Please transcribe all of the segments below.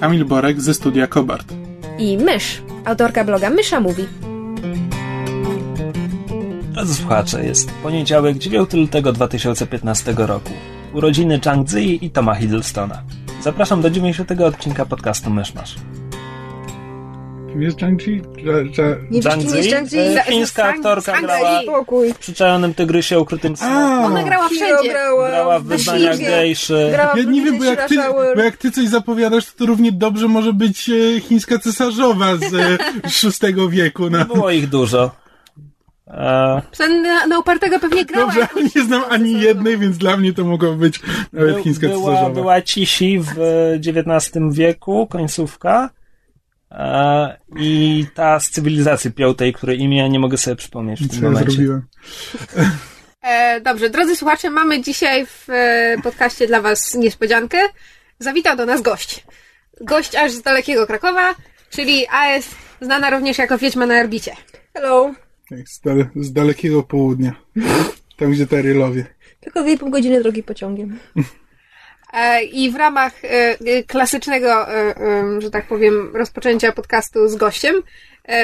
Kamil Borek ze studia Kobart. i Mysz, autorka bloga Mysza Mówi. Drodzy słuchacze, jest poniedziałek 9 lutego 2015 roku. Urodziny Chang Zi i Toma Hiddlestona. Zapraszam do 90 odcinka podcastu Myszmasz. Kim jest Zhang wiesz, kim jest Zi? Zhang? E, Za- Chińska aktorka grała-. W przyczajonym tygrysie ukrytym smoku. A, Ona grała wszędzie. Grała w wyznaniach gejszy. Ja nie wiem, bo jak, ty, bo jak ty coś zapowiadasz, to, to równie dobrze może być e, chińska cesarzowa z e, VI wieku. No. Było ich dużo. E, Ten na, na upartego pewnie grała. Dobrze, nie znam ani jednej, więc dla mnie to mogło być nawet By- chińska była, cesarzowa. była Cisi w XIX wieku, końcówka. I ta z cywilizacji piątej, której imię nie mogę sobie przypomnieć w Co tym ja momencie. zrobiłem? E, dobrze, drodzy słuchacze, mamy dzisiaj w e, podcaście dla Was niespodziankę. Zawitał do nas gość. Gość aż z dalekiego Krakowa, czyli AS, znana również jako Wiedźma na orbicie. Hello. Z, dale, z dalekiego południa. Tam, gdzie Tarylowie. Tylko 2,5 godziny drogi pociągiem. E, I w ramach e, e, klasycznego, że tak powiem, rozpoczęcia podcastu z gościem,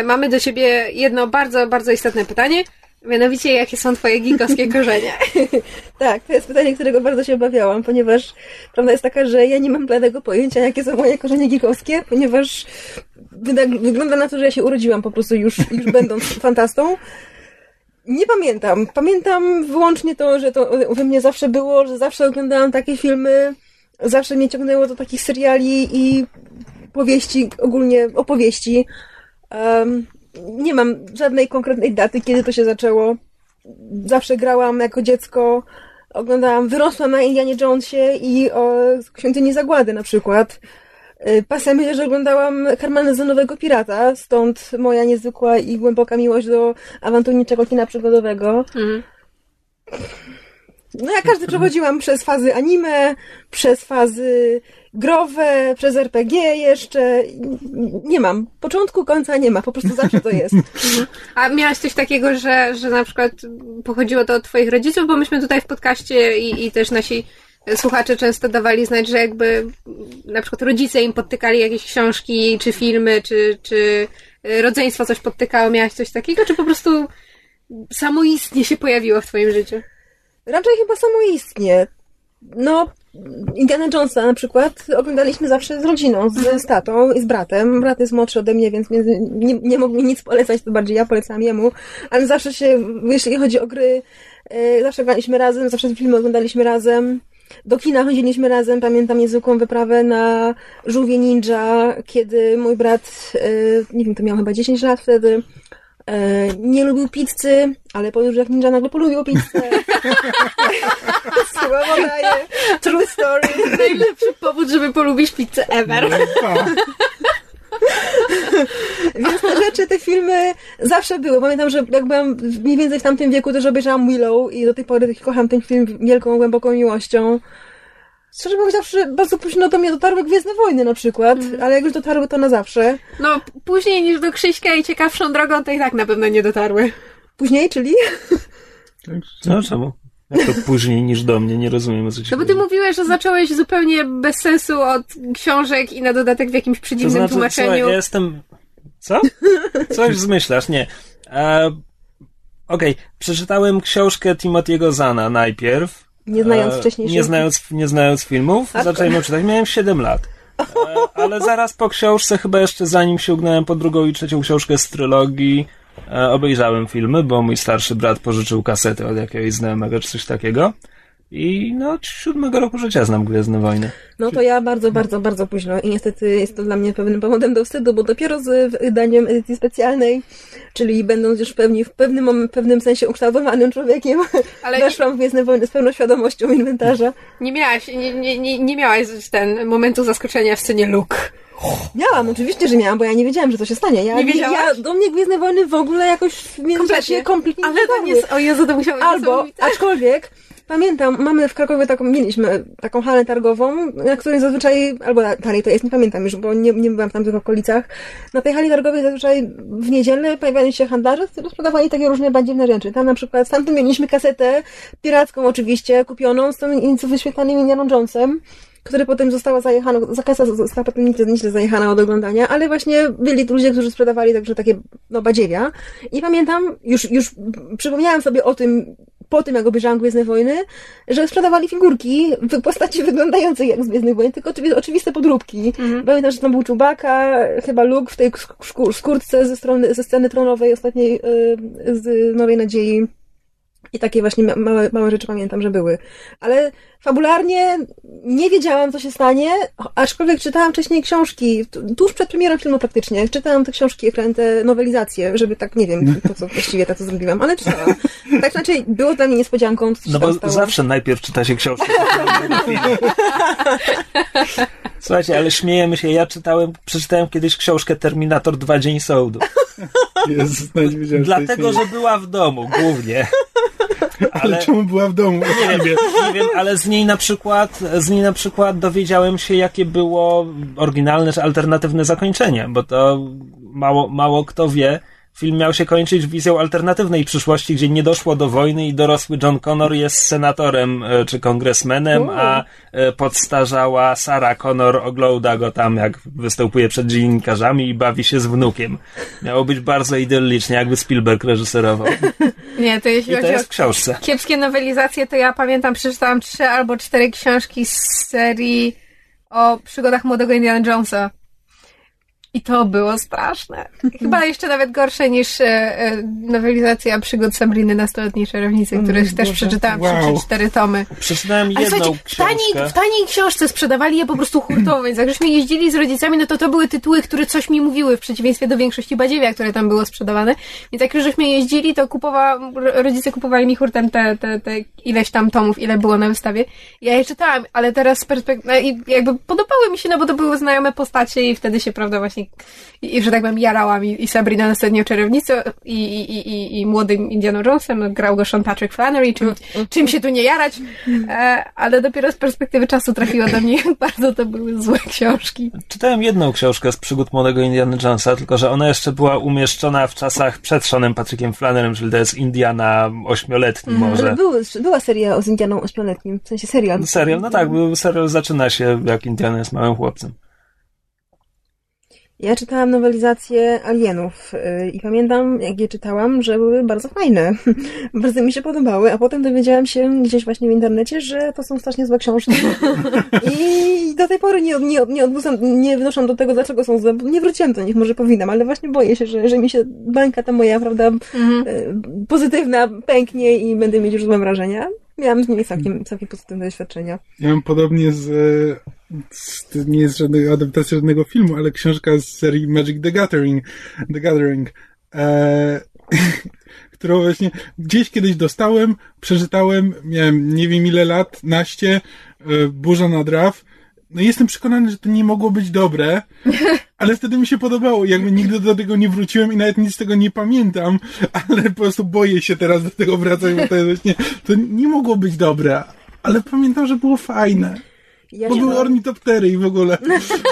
mamy do Ciebie jedno bardzo, bardzo istotne pytanie. Mianowicie, jakie są Twoje gigowskie korzenie? Tak, to jest pytanie, którego bardzo się obawiałam, ponieważ prawda jest taka, że ja nie mam bladego pojęcia, jakie są moje korzenie gigowskie, ponieważ wygląda na to, że ja się urodziłam po prostu już, już będąc fantastą. Nie pamiętam. Pamiętam wyłącznie to, że to we mnie zawsze było, że zawsze oglądałam takie filmy, zawsze mnie ciągnęło do takich seriali i powieści, ogólnie opowieści. Um, nie mam żadnej konkretnej daty, kiedy to się zaczęło. Zawsze grałam jako dziecko, oglądałam, wyrosłam na Indianie Jonesie i o Świątyni Zagłady na przykład. Y, Pasem myślę, że oglądałam Karmanezonowego Pirata, stąd moja niezwykła i głęboka miłość do awanturniczego kina przygodowego. Mhm. No ja każdy przechodziłam przez fazy anime, przez fazy growe, przez RPG jeszcze. Nie mam. Początku, końca nie ma. Po prostu zawsze to jest. A miałaś coś takiego, że, że na przykład pochodziło to od Twoich rodziców? Bo myśmy tutaj w podcaście i, i też nasi słuchacze często dawali znać, że jakby na przykład rodzice im podtykali jakieś książki, czy filmy, czy, czy rodzeństwo coś podtykało. Miałaś coś takiego, czy po prostu samoistnie się pojawiło w Twoim życiu? Raczej chyba samoistnie. No, Indiana Jonesa na przykład oglądaliśmy zawsze z rodziną, z, z tatą i z bratem. Brat jest młodszy ode mnie, więc między, nie, nie mógł mi nic polecać, to bardziej ja polecam jemu. Ale zawsze się, jeśli chodzi o gry, e, zawsze graliśmy razem, zawsze filmy oglądaliśmy razem. Do kina chodziliśmy razem, pamiętam niezwykłą wyprawę na Żółwie Ninja, kiedy mój brat, e, nie wiem, to miał chyba 10 lat wtedy, e, nie lubił pizzy, ale po już jak ninja nagle polubił pizzę. Słowo daje. True story. Najlepszy powód, żeby polubić pizzę ever. A, Więc te rzeczy, te filmy zawsze były. Pamiętam, że jak byłam mniej więcej w tamtym wieku, też obejrzałam Willow i do tej pory kocham ten film wielką, głęboką miłością. Szczerze powiedziawszy, bardzo późno do mnie dotarły Gwiezdne Wojny na przykład, ale jak już dotarły, to na zawsze. No, później niż do Krzyśka i ciekawszą drogą, to i tak na pewno nie dotarły. Później, czyli tak, No czemu? Jak to później niż do mnie, nie rozumiem o co ci No bo ty mówiłeś, że zacząłeś zupełnie bez sensu od książek i na dodatek w jakimś To przedziwnym znaczy, tłumaczeniu. słuchaj, ja jestem... Co? Coś zmyślasz, nie. E, Okej, przeczytałem książkę Timothy'ego Zana najpierw. nie znając E, wcześniejszych... Nie znając, nie znając filmów, A- zacząłem ją czytać. Miałem 7 lat. E, ale zaraz po książce, chyba jeszcze zanim sięgnąłem po drugą i trzecią książkę z trylogii, e, obejrzałem filmy, bo mój starszy brat pożyczył kasety od jakiegoś znajomego czy coś takiego. I no, od siódmego roku życia znam Gwiezdne Wojny. No to ja bardzo, bardzo, bardzo późno i niestety jest to dla mnie pewnym powodem do wstydu, bo dopiero z wydaniem edycji specjalnej, czyli będąc już w, pewni, w pewnym, pewnym sensie ukształtowanym człowiekiem, Ale weszłam w Gwiezdne Wojny z pełną świadomością inwentarza. nie miałaś, nie, nie, nie, nie miałaś ten momentu zaskoczenia w scenie Luke. Miałam, oczywiście, że miałam, bo ja nie wiedziałam, że to się stanie. Ja, Nie wiedziałaś? Ja, do mnie Gwiezdne Wojny w ogóle jakoś w międzyczasie kompletnie Ale to nie jest, o Jezu, to musiało Albo, aczkolwiek, pamiętam, mamy w Krakowie taką, mieliśmy taką halę targową, na której zazwyczaj, albo dalej to jest, nie pamiętam już, bo nie, nie byłam w tamtych okolicach. Na tej hali targowej zazwyczaj w niedzielę pojawiali się handlarze, którzy sprzedawali takie różne badziewne rzeczy. Tam na przykład, stamtąd mieliśmy kasetę, piracką oczywiście, kupioną, z tym z wyświetlanymi Indianą Jonesem, który potem została zajechana, zakasa została potem nieźle, nieźle zajechana od oglądania, ale właśnie byli tu ludzie, którzy sprzedawali także takie, no, badziewia. I pamiętam, już, już przypomniałam sobie o tym, po tym, jak obejrzałam Gwiezdne Wojny, że sprzedawali figurki w postaci wyglądającej jak z Gwiezdnych Wojen, tylko oczywi- oczywiste podróbki. Pamiętam, że tam był Czubaka, chyba Luke w tej skórce ze, strony, ze sceny tronowej ostatniej y, z Nowej Nadziei. I takie właśnie ma- małe, małe rzeczy pamiętam, że były. Ale fabularnie nie wiedziałam, co się stanie, aczkolwiek czytałam wcześniej książki, tu- tuż przed premierą filmu praktycznie. Czytałam te książki, te nowelizacje, żeby tak, nie wiem, po co właściwie tak to zrobiłam, ale czytałam. Tak znaczy, było dla mnie niespodzianką, co się No bo stało. zawsze najpierw czyta się film. Słuchajcie, ale śmiejemy się. Ja czytałem, przeczytałem kiedyś książkę Terminator 2 Dzień Sądu. Jezus, Dlatego, że była w domu, głównie. Ale Ale czemu była w domu? nie wiem, nie wiem, ale z niej na przykład, z niej na przykład dowiedziałem się, jakie było oryginalne czy alternatywne zakończenie, bo to mało, mało kto wie. Film miał się kończyć wizją alternatywnej przyszłości, gdzie nie doszło do wojny i dorosły John Connor jest senatorem e, czy kongresmenem, a e, podstarzała Sarah Connor ogląda go tam, jak występuje przed dziennikarzami i bawi się z wnukiem. Miało być bardzo idyllicznie, jakby Spielberg reżyserował. Nie, to jeśli I to chodzi o jest w książce. kiepskie nowelizacje, to ja pamiętam, przeczytałam trzy albo cztery książki z serii o przygodach młodego Indiana Jonesa. I to było straszne. Chyba jeszcze nawet gorsze niż e, e, nowelizacja przygód Sabriny Nastoletniej Czarownicy, których też przeczytałam Wow. trzy czy cztery tomy. Przeczytałem jedną w taniej, w taniej książce sprzedawali je po prostu hurtowo, więc jak żeśmy jeździli z rodzicami, no to to były tytuły, które coś mi mówiły, w przeciwieństwie do większości badziewia, które tam było sprzedawane. Więc jak już żeśmy jeździli, to kupowa, ro- rodzice kupowali mi hurtem te, te, te ileś tam tomów, ile było na wystawie. Ja je czytałam, ale teraz z perspektywy, no i jakby podobały mi się, no bo to były znajome postacie i wtedy się, prawda, właśnie, i, i że tak powiem, jarałam i, i Sabrina Następnie Czarownicą i, i, i, i, i młodym Indianą Jonesem, no, grał go Sean Patrick Flannery, czym, czym się tu nie jarać, e, ale dopiero z perspektywy czasu trafiło do mnie, bardzo to były złe książki. Czytałem jedną książkę z przygód młodego Indiana Jonesa, tylko że ona jeszcze była umieszczona w czasach przed Seanem Patrickiem Flannerem, czyli to jest Indiana ośmioletni Ale może. były, była seria z Indianą ośmioletnim, w sensie serial. Serial, no tak, był- serial zaczyna się jak Indiana jest małym chłopcem. Ja czytałam nowelizację Alienów yy, i pamiętam, jak je czytałam, że były bardzo fajne. bardzo mi się podobały, a potem dowiedziałam się gdzieś właśnie w internecie, że to są strasznie złe książki. I do tej pory nie, nie, nie, odwrócam, nie wnoszą do tego, dlaczego są złe. Nie wróciłam do nich, może powinnam, ale właśnie boję się, że, że mi się bańka ta moja, prawda, yy, pozytywna pęknie i będę mieć już złe wrażenia. Miałam z nimi całkiem, całkiem pozytywne doświadczenia. Ja mam podobnie z, e, z... To nie jest żadna adaptacja żadnego filmu, ale książka z serii Magic the Gathering. The Gathering. E, którą właśnie gdzieś kiedyś dostałem, przeczytałem, miałem nie wiem ile lat, naście, e, burza na draw. No i jestem przekonany, że to nie mogło być dobre, ale wtedy mi się podobało. Jakby nigdy do tego nie wróciłem i nawet nic z tego nie pamiętam, ale po prostu boję się teraz do tego wracać, bo to jest właśnie, to nie mogło być dobre, ale pamiętam, że było fajne. Ja Bo były ornitoptery i w ogóle.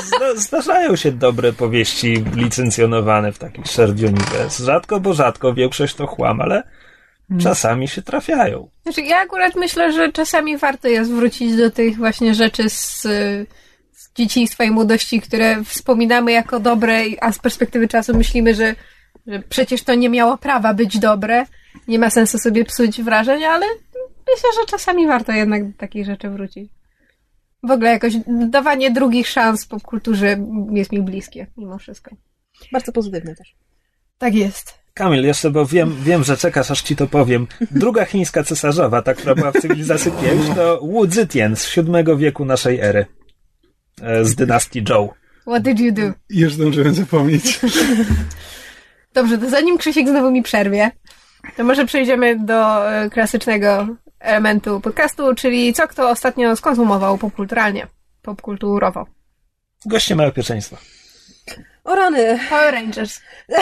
Zda- Zdarzają się dobre powieści licencjonowane w takich shared universe. Rzadko, bo rzadko, większość to chłam, ale czasami się trafiają. Znaczy, ja akurat myślę, że czasami warto jest wrócić do tych właśnie rzeczy z, z dzieciństwa i młodości, które wspominamy jako dobre, a z perspektywy czasu myślimy, że, że przecież to nie miało prawa być dobre. Nie ma sensu sobie psuć wrażeń, ale myślę, że czasami warto jednak do takich rzeczy wrócić. W ogóle jakoś dawanie drugich szans popkulturze jest mi bliskie, mimo wszystko. Bardzo pozytywne też. Tak jest. Kamil, jeszcze, bo wiem, wiem, że czekasz, aż ci to powiem. Druga chińska cesarzowa, ta, która była w cywilizacji 5, to Wu Zetian z VII wieku naszej ery. E, Z dynastii Zhou. What did you do? Już zdążyłem zapomnieć. Dobrze, to zanim Krzysiek znowu mi przerwie, to może przejdziemy do e, klasycznego elementu podcastu, czyli co kto ostatnio skonsumował popkulturalnie, popkulturowo. Goście mają pierwszeństwo. O rany. Power Rangers.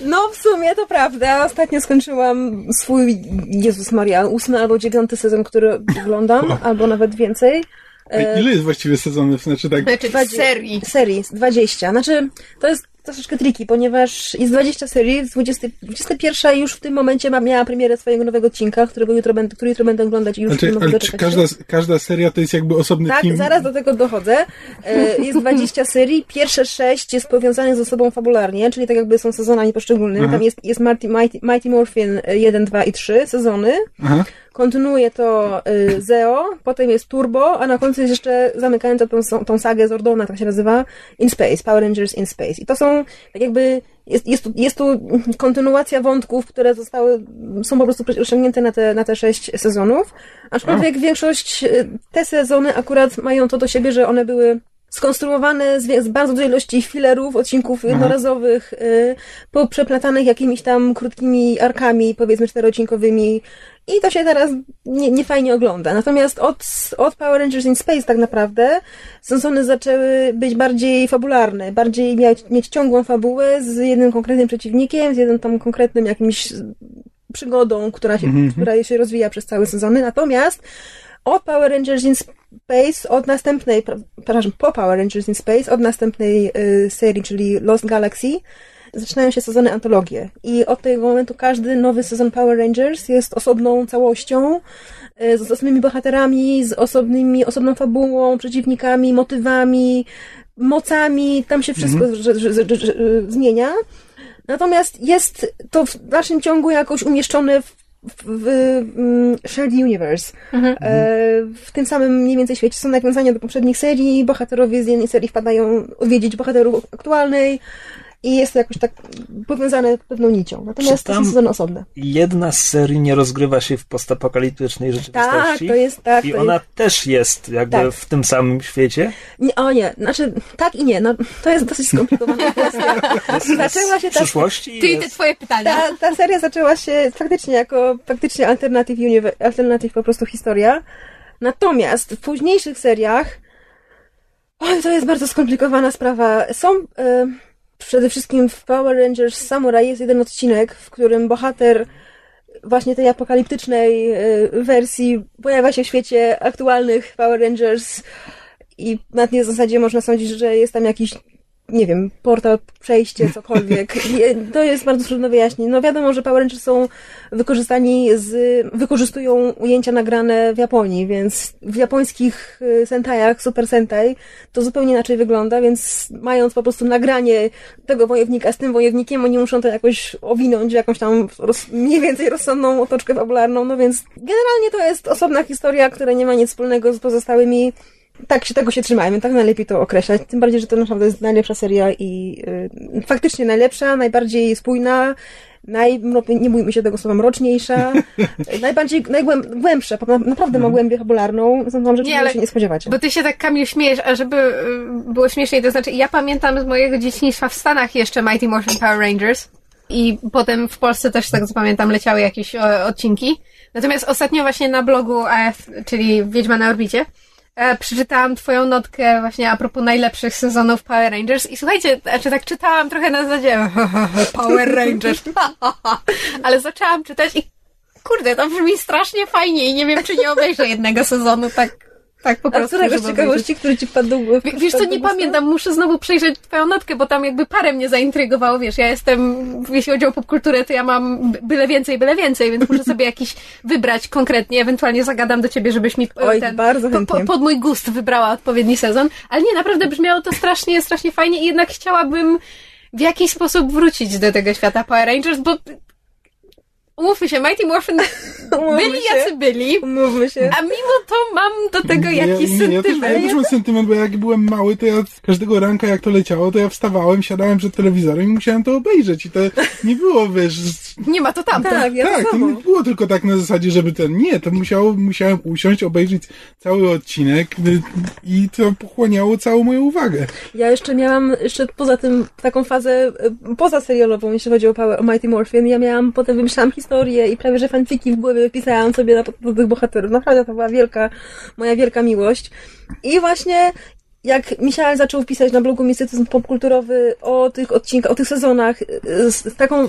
No w sumie to prawda. Ostatnio skończyłam swój, Jezus Maria, ósmy albo dziewiąty sezon, który oglądam, albo nawet więcej. A ile jest właściwie sezonów? Znaczy tak, Znaczy Dwadzie- serii. Serii, 20. Znaczy, to jest troszeczkę triki, ponieważ jest 20 serii, z 20, 21 już w tym momencie ma, miała premierę swojego nowego odcinka, którego jutro będę, który jutro będę oglądać i już znaczy, ale czy każda, każda seria to jest jakby osobny Tak, film? zaraz do tego dochodzę. E, Jest 20 serii, pierwsze 6 jest powiązanych ze sobą fabularnie, czyli tak jakby są sezonami poszczególnymi. Aha. Tam jest, jest Mighty, Mighty, Mighty Morphin 1, 2 i 3 sezony. Aha. Kontynuuje to y, Zeo, potem jest Turbo, a na końcu jest jeszcze zamykająca tą, tą sagę Zordona, tak się nazywa, In Space, Power Rangers In Space. I to są tak jakby, jest, jest, tu, jest tu kontynuacja wątków, które zostały, są po prostu osiągnięte na te, na te sześć sezonów, aczkolwiek większość, y, te sezony akurat mają to do siebie, że one były skonstruowane z, z bardzo dużej ilości filerów, odcinków jednorazowych, y, poprzeplatanych jakimiś tam krótkimi arkami, powiedzmy czteroodcinkowymi i to się teraz nie, nie fajnie ogląda. Natomiast od, od Power Rangers in Space tak naprawdę sezony zaczęły być bardziej fabularne, bardziej mieć, mieć ciągłą fabułę z jednym konkretnym przeciwnikiem, z jednym tam konkretnym jakimś przygodą, która się, która się rozwija przez całe sezony. Natomiast od Power Rangers in Space, od następnej, pra- przepraszam, po Power Rangers in Space, od następnej y, serii, czyli Lost Galaxy, zaczynają się sezony antologie. I od tego momentu każdy nowy sezon Power Rangers jest osobną całością, y, z osobnymi bohaterami, z osobnymi, osobną fabułą, przeciwnikami, motywami, mocami, tam się wszystko że, że, zmienia. Natomiast jest to w dalszym ciągu jakoś umieszczone w, w, w mm, Shared Universe. E, w tym samym mniej więcej świecie są nawiązania do poprzednich serii, bohaterowie z jednej serii wpadają odwiedzić bohaterów aktualnej i jest to jakoś tak powiązane pewną nicią. Natomiast to są sezony osobne. Jedna z serii nie rozgrywa się w postapokaliptycznej Tak, rzeczywistości. to jest tak. I to ona jest, też jest jakby Tak. w tym samym świecie. nie, o nie, znaczy tak i nie, no, to jest dosyć skomplikowana kwestia. Zaczęła się W ta przyszłości Ty i te twoje pytania. ta, ta seria zaczęła się faktycznie jako faktycznie alternative, univer- alternative po prostu historia. Natomiast w późniejszych seriach oj, to jest bardzo skomplikowana sprawa. Są e, przede wszystkim w Power Rangers Samurai jest jeden odcinek, w którym bohater właśnie tej apokaliptycznej e, wersji pojawia się w świecie aktualnych Power Rangers i na tej zasadzie można sądzić, że jest tam jakiś nie wiem, portal, przejście, cokolwiek. To jest bardzo trudno wyjaśnić. No wiadomo, że Power Rangers są wykorzystani z, wykorzystują ujęcia nagrane w Japonii, więc w japońskich y, sentajach, Super Sentai, to zupełnie inaczej wygląda, więc mając po prostu nagranie tego wojownika z tym wojownikiem, oni muszą to jakoś owinąć w jakąś tam roz, mniej więcej rozsądną otoczkę fabularną, no więc generalnie to jest osobna historia, która nie ma nic wspólnego z pozostałymi tak się tego się trzymajmy, tak najlepiej to określać. Tym bardziej, że to naprawdę jest najlepsza seria i y, faktycznie najlepsza, najbardziej spójna, naj, no, nie bójmy się tego słowa, mroczniejsza, najbardziej, najgłębsza, naprawdę ma głębię fabularną, są tam rzeczy, Nie, ale- się nie spodziewacie. Bo ty się tak, Kamil, śmiejesz, a żeby y, było śmieszniej, to znaczy ja pamiętam z mojego dzieciństwa w Stanach jeszcze Mighty Morphin Power Rangers i potem w Polsce też, tak co pamiętam, leciały jakieś o, odcinki. Natomiast ostatnio właśnie na blogu AF, czyli Wiedźma na orbicie, e, przeczytałam twoją notkę właśnie a propos najlepszych sezonów Power Rangers i słuchajcie, znaczy tak czytałam trochę na zasadzie Power Rangers, ale zaczęłam czytać i kurde, to brzmi strasznie fajnie i nie wiem, czy nie obejrzę jednego sezonu tak, tak po A prostu. któregoś żeby ciekawości, który ci głowy? Wie- Wiesz co, nie pamiętam, muszę znowu przejrzeć twoją notkę, bo tam jakby parę mnie zaintrygowało, wiesz, ja jestem, jeśli chodzi o popkulturę, to ja mam by- byle więcej, byle więcej, więc muszę sobie jakiś wybrać konkretnie, ewentualnie zagadam do ciebie, żebyś mi e, Oj, ten, bardzo po, po, pod mój gust wybrała odpowiedni sezon, ale nie, naprawdę brzmiało to strasznie, strasznie fajnie i jednak chciałabym w jakiś sposób wrócić do tego świata Power Rangers, bo umówmy się, Mighty Morphin Umówmy byli się. jacy byli, Mówmy się. a mimo to mam do tego Ja- jakiś nie, ja też, sentyment. ja też mam sentyment, bo jak byłem mały, to ja każdego ranka, jak to leciało, to ja wstawałem, siadałem przed telewizorem i musiałem to obejrzeć. I to nie było, wiesz, Nie ma to tam. Tak, ja tak, to nie było tylko tak na zasadzie, żeby ten, nie, to musiało, musiałem usiąść, obejrzeć cały odcinek i to pochłaniało całą moją uwagę. Ja jeszcze miałam, jeszcze poza tym, taką fazę y, poza serialową, jeśli chodzi o, Power, o Mighty Morphin, ja miałam, potem wymyślałam historię i prawie, że fanfiki w głowie pisałam sobie na tych bohaterów. Naprawdę to była wielka, moja wielka miłość. I właśnie jak Michał zaczął pisać na blogu Mistycyzm Popkulturowy o tych odcinkach, o tych sezonach y, z taką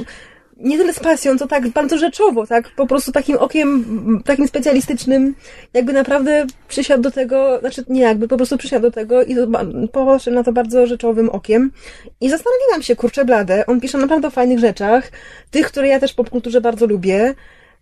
nie tyle z pasją, co tak bardzo rzeczowo, tak? Po prostu takim okiem, takim specjalistycznym, jakby naprawdę przysiadł do tego, znaczy nie jakby, po prostu przysiadł do tego i popatrzył na to bardzo rzeczowym okiem. I zastanowiłam się, kurczę blade, on pisze naprawdę o fajnych rzeczach, tych, które ja też w popkulturze bardzo lubię,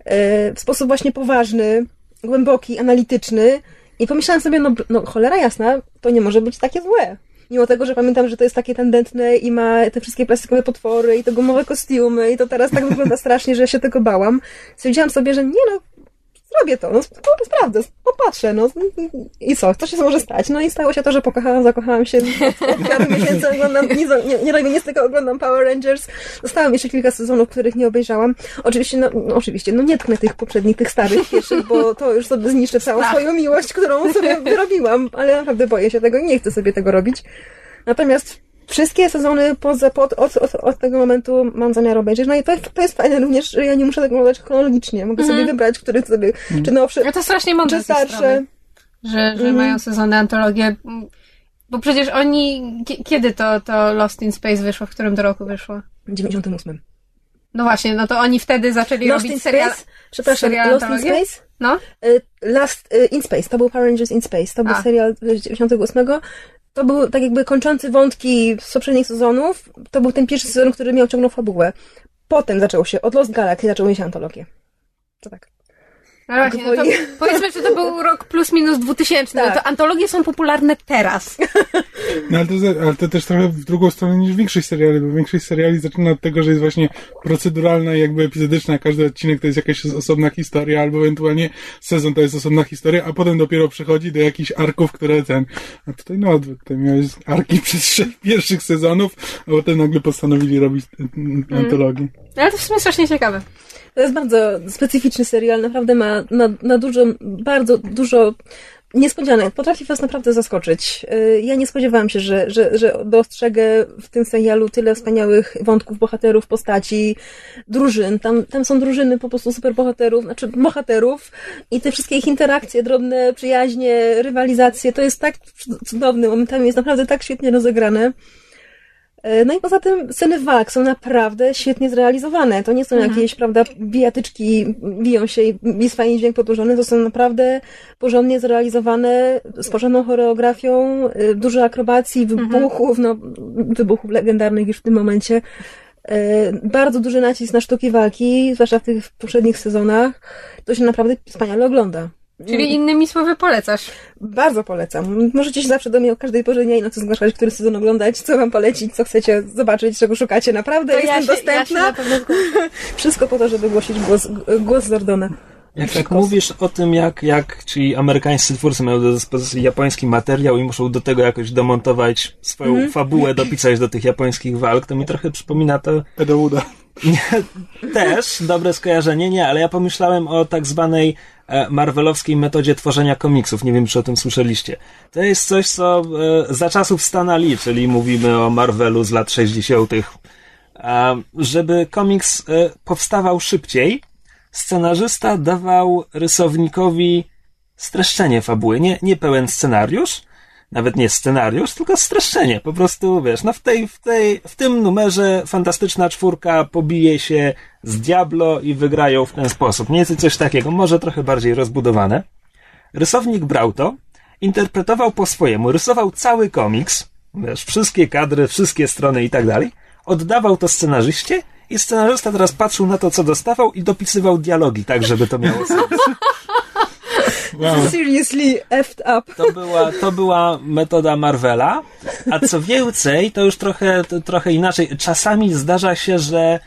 e, w sposób właśnie poważny, głęboki, analityczny. I pomyślałam sobie, no, no cholera jasna, to nie może być takie złe. Mimo tego, że pamiętam, że to jest takie tendentne i ma te wszystkie plastikowe potwory i te gumowe kostiumy i to teraz tak wygląda strasznie, że ja się tego bałam. Stwierdziłam sobie, że nie no, zrobię to, no sp- sprawdzę, popatrzę, no i co, co się może stać? No i stało się to, że pokochałam, zakochałam się, od miesięcy oglądam, nie, nie, nie robię nic tylko oglądam Power Rangers, dostałam jeszcze kilka sezonów, których nie obejrzałam. Oczywiście, no, no oczywiście, no nie tknę tych poprzednich, tych starych pierwszych, bo to już sobie zniszczę całą swoją miłość, którą sobie wyrobiłam, ale naprawdę boję się tego i nie chcę sobie tego robić. Natomiast wszystkie sezony poza, pod, od, od, od tego momentu mam zamiar obejrzeć. No i to, to jest fajne również, że ja nie muszę tego oglądać chronologicznie. Mogę sobie wybrać, który sobie, czy nowszy, No to strasznie mądre czy starsze. strony, że, że Mhm. mają sezony, antologie. Bo przecież oni... kie- Kiedy to, to Lost in Space wyszło? W którym to roku wyszło? W 98. No właśnie, no to oni wtedy zaczęli Lost in robić serial... Space, przepraszam, serial Lost in antologię? Space? No? Y, Last y, in Space, to był Power Rangers in Space, to był A. serial z 98. To był tak jakby kończący wątki z poprzednich sezonów. To był ten pierwszy sezon, który miał ciągnął fabułę. Potem zaczęło się, od Lost Galaxy zaczęły się antologie. To tak. No właśnie, no to powiedzmy, że to był rok plus minus 2000. Tak. No to antologie są popularne teraz. No ale to, ale to też trochę w drugą stronę niż większość seriali, bo większość seriali zaczyna od tego, że jest właśnie proceduralna i jakby epizodyczna. Każdy odcinek to jest jakaś osobna historia, albo ewentualnie sezon to jest osobna historia, a potem dopiero przechodzi do jakichś arków, które ten... A tutaj no odwrót, tutaj miałeś arki przez sześć pierwszych sezonów, a potem nagle postanowili robić mm, antologię. Ale to w sumie strasznie ciekawe. To jest bardzo specyficzny serial, naprawdę ma na, na dużo, bardzo dużo niespodzianek. Potrafi was naprawdę zaskoczyć. Y, Ja nie spodziewałam się, że, że, że dostrzegę w tym serialu tyle wspaniałych wątków, bohaterów, postaci, drużyn. Tam, tam są drużyny po prostu super bohaterów, znaczy bohaterów i te wszystkie ich interakcje, drobne przyjaźnie, rywalizacje, to jest tak cudowne. Momentami jest naprawdę tak świetnie rozegrane. E, No i poza tym sceny walk są naprawdę świetnie zrealizowane. To nie są jakieś, prawda, bijatyczki biją się i jest fajnie dźwięk podłożony. To są naprawdę porządnie zrealizowane, z porządną choreografią, y, dużo akrobacji, wybuchów, no, wybuchów legendarnych już w tym momencie. E, Bardzo duży nacisk na sztuki walki, zwłaszcza w tych poprzednich sezonach. To się naprawdę wspaniale ogląda. Czyli innymi słowy polecasz. Bardzo polecam. Możecie się zawsze do mnie o każdej porze dnia i nocy zgłaszać, który sezon oglądać, co wam polecić, co chcecie zobaczyć, czego szukacie. Naprawdę jestem dostępna. pewno Wszystko po to, żeby głosić głos, głos Zordona. Jak tak mówisz o tym, jak, jak ci amerykańscy twórcy mają do dyspozycji japoński materiał i muszą do tego jakoś domontować swoją fabułę, dopisać do tych japońskich walk, to mi trochę przypomina to Eda Wooda. też, dobre skojarzenie, nie, ale ja pomyślałem o tak zwanej marvelowskiej metodzie tworzenia komiksów. Nie wiem, czy o tym słyszeliście. To jest coś, co e, za czasów Stana Lee, czyli mówimy o Marvelu z lat 60., a, żeby komiks e, powstawał szybciej, scenarzysta dawał rysownikowi streszczenie fabuły, nie, nie pełen scenariusz, nawet nie scenariusz, tylko streszczenie. Po prostu, wiesz, no w tej, w tej, w tym numerze fantastyczna czwórka pobije się z Diablo i wygrają w ten sposób. Nie jest coś takiego, może trochę bardziej rozbudowane. Rysownik brał to, interpretował po swojemu, rysował cały komiks, wiesz, wszystkie kadry, wszystkie strony i tak dalej, oddawał to scenarzyście i scenarzysta teraz patrzył na to, co dostawał i dopisywał dialogi, tak, żeby to miało sens. Wow. Seriously effed up. To była, to była metoda Marvela, a co więcej, to już trochę, to trochę inaczej. Czasami zdarza się, że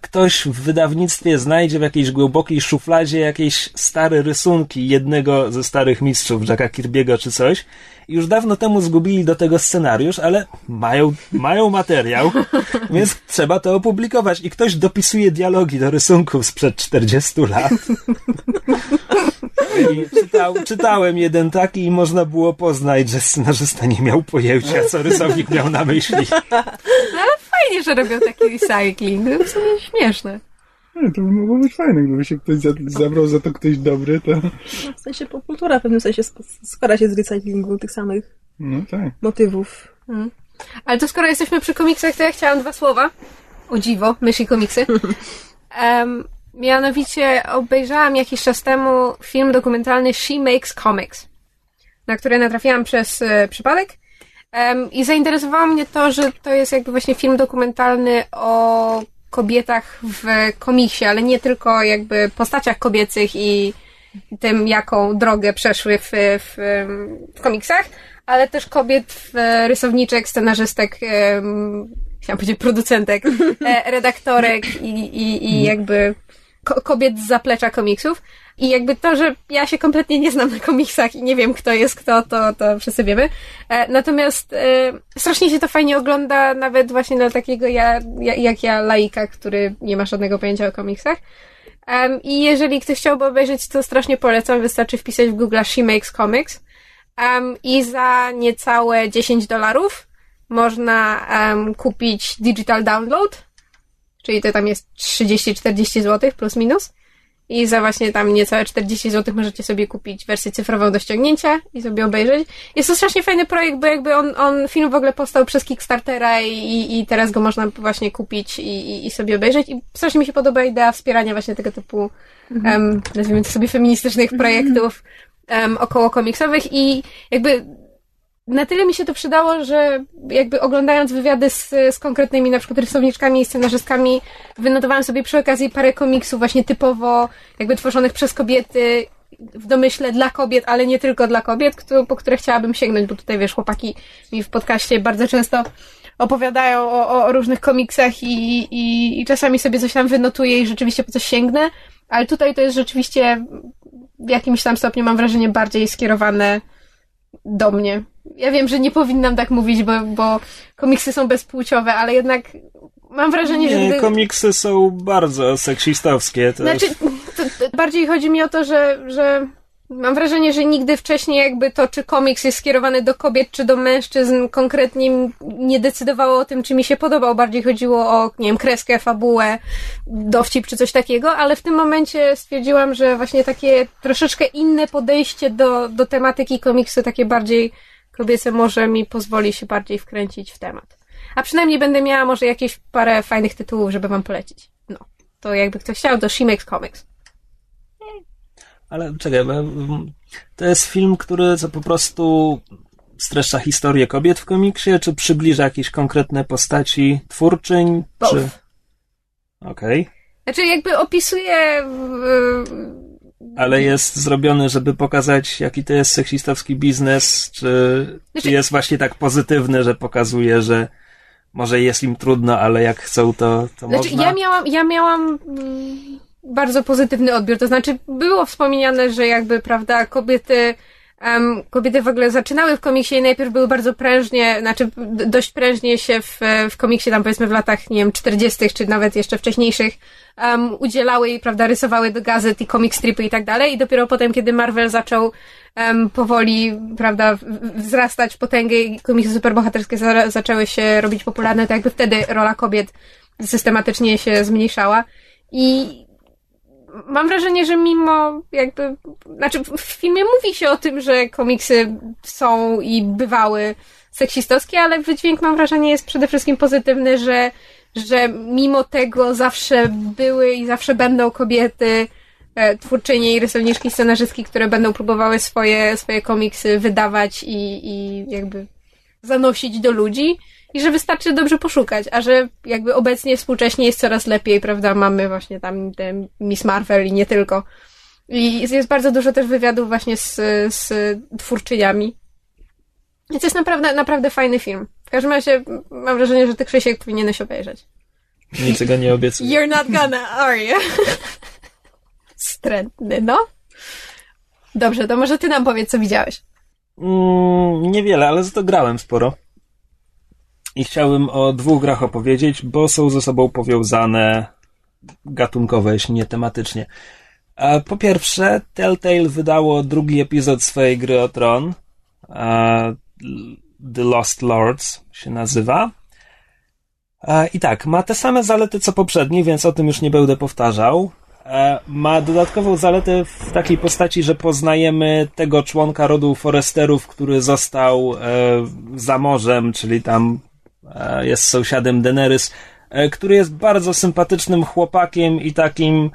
ktoś w wydawnictwie znajdzie w jakiejś głębokiej szufladzie jakieś stare rysunki jednego ze starych mistrzów, Jacka Kirby'ego czy coś. Już dawno temu zgubili do tego scenariusz, ale mają, mają materiał, więc trzeba to opublikować. I ktoś dopisuje dialogi do rysunków sprzed 40 lat. Czytał, czytałem jeden taki i można było poznać, że scenarzysta nie miał pojęcia, co rysownik miał na myśli. Fajnie, że robią taki recycling. To w sumie śmieszne. Nie, to by mogło być fajne, gdyby się ktoś za, zabrał za to ktoś dobry, to... No, w sensie popkultura w pewnym sensie sk- składa się z recyklingu tych samych No tak. motywów. Ale to skoro jesteśmy przy komiksach, to ja chciałam dwa słowa. O dziwo, myszy komiksy. Um, mianowicie obejrzałam jakiś czas temu film dokumentalny She Makes Comics, na który natrafiłam przez e, przypadek. Em, I zainteresowało mnie to, że to jest jakby właśnie film dokumentalny o kobietach w komiksie, ale nie tylko jakby postaciach kobiecych i tym, jaką drogę przeszły w, w, w komiksach, ale też kobiet, rysowniczek, scenarzystek, em, chciałam powiedzieć producentek, e, redaktorek i, i, i jakby ko- kobiet z zaplecza komiksów. I jakby to, że ja się kompletnie nie znam na komiksach i nie wiem, kto jest kto, to, to wszyscy wiemy. E, natomiast e, strasznie się to fajnie ogląda, nawet właśnie dla takiego ja, ja, jak ja, laika, który nie ma żadnego pojęcia o komiksach. I jeżeli ktoś chciałby obejrzeć, to strasznie polecam. Wystarczy wpisać w Google She Makes Comics. I za niecałe 10 dolarów można kupić digital download, czyli to tam jest 30-40 zł plus minus. I za właśnie tam niecałe 40 zł możecie sobie kupić wersję cyfrową do ściągnięcia i sobie obejrzeć. Jest to strasznie fajny projekt, bo jakby on, on film w ogóle powstał przez Kickstartera i, i teraz go można właśnie kupić i, i, i sobie obejrzeć. I strasznie mi się podoba idea wspierania właśnie tego typu, em, nazwijmy to sobie feministycznych projektów em, około komiksowych i jakby na tyle mi się to przydało, że jakby oglądając wywiady z, z konkretnymi na przykład rysowniczkami i scenarzystkami, wynotowałam sobie przy okazji parę komiksów właśnie typowo jakby tworzonych przez kobiety w domyśle dla kobiet, ale nie tylko dla kobiet, po które chciałabym sięgnąć, bo tutaj wiesz, chłopaki mi w podcaście bardzo często opowiadają o, o różnych komiksach i, i, i czasami sobie coś tam wynotuję i rzeczywiście po coś sięgnę, ale tutaj to jest rzeczywiście w jakimś tam stopniu mam wrażenie bardziej skierowane do mnie. Ja wiem, że nie powinnam tak mówić, bo, bo komiksy są bezpłciowe, ale jednak mam wrażenie, że Nie, gdy... komiksy są bardzo seksistowskie. To Znaczy, to, to bardziej chodzi mi o to, że, że mam wrażenie, że nigdy wcześniej jakby to, czy komiks jest skierowany do kobiet, czy do mężczyzn, konkretnie nie decydowało o tym, czy mi się podobał. Bardziej chodziło o, nie wiem, kreskę, fabułę, dowcip, czy coś takiego, ale w tym momencie stwierdziłam, że właśnie takie troszeczkę inne podejście do, do tematyki komiksu, takie bardziej kobiece, może mi pozwoli się bardziej wkręcić w temat. A przynajmniej będę miała może jakieś parę fajnych tytułów, żeby wam polecić. No. To jakby ktoś chciał, to She Makes Comics. Ale czekaj, to jest film, który co po prostu streszcza historię kobiet w komiksie, czy przybliża jakieś konkretne postaci twórczyń? Both. Czy... Okej. Znaczy jakby opisuje Ale jest zrobiony, żeby pokazać, jaki to jest seksistowski biznes, czy, Znaczy- czy jest właśnie tak pozytywny, że pokazuje, że może jest im trudno, ale jak chcą, to, to Znaczy, można. ja miałam, ja miałam mm, bardzo pozytywny odbiór. To znaczy, było wspomniane, że jakby, prawda, kobiety, em, kobiety w ogóle zaczynały w komiksie i najpierw były bardzo prężnie, znaczy dość prężnie się w, w komiksie, tam powiedzmy w latach, nie wiem, 40., czy nawet jeszcze wcześniejszych, um, udzielały i, prawda, rysowały do gazet i comic stripy i tak dalej. I dopiero potem, kiedy Marvel zaczął em, powoli, prawda, wzrastać potęgę i komiksy superbohaterskie za, zaczęły się robić popularne, to jakby wtedy rola kobiet systematycznie się zmniejszała. I mam wrażenie, że mimo jakby, znaczy w filmie mówi się o tym, że komiksy są i bywały seksistowskie, ale wydźwięk mam wrażenie jest przede wszystkim pozytywny, że, że mimo tego zawsze były i zawsze będą kobiety, e, twórczynie i rysowniczki, scenarzystki, które będą próbowały swoje, swoje komiksy wydawać i, i jakby zanosić do ludzi i że wystarczy dobrze poszukać, a że jakby obecnie współcześnie jest coraz lepiej, prawda? Mamy właśnie tam te Miss Marvel i nie tylko. I jest bardzo dużo też wywiadów właśnie z, z twórczyniami. Więc to jest naprawdę, naprawdę fajny film. W każdym razie mam wrażenie, że ty Krzysiek powinieneś obejrzeć. Niczego nie obiecuję. You're not gonna, are you? Strętny, no. Dobrze, to może ty nam powiedz, co widziałeś. Mm, niewiele, ale za to grałem sporo. I chciałbym o dwóch grach opowiedzieć, bo są ze sobą powiązane gatunkowo, jeśli nie tematycznie. Po pierwsze, Telltale wydało drugi epizod swojej gry o tron. The Lost Lords się nazywa. I tak, ma te same zalety co poprzedni, więc o tym już nie będę powtarzał. ma dodatkową zaletę w takiej postaci, że poznajemy tego członka rodu Foresterów, który został e, za morzem, czyli tam jest sąsiadem Daenerys, e, który jest bardzo sympatycznym chłopakiem i takim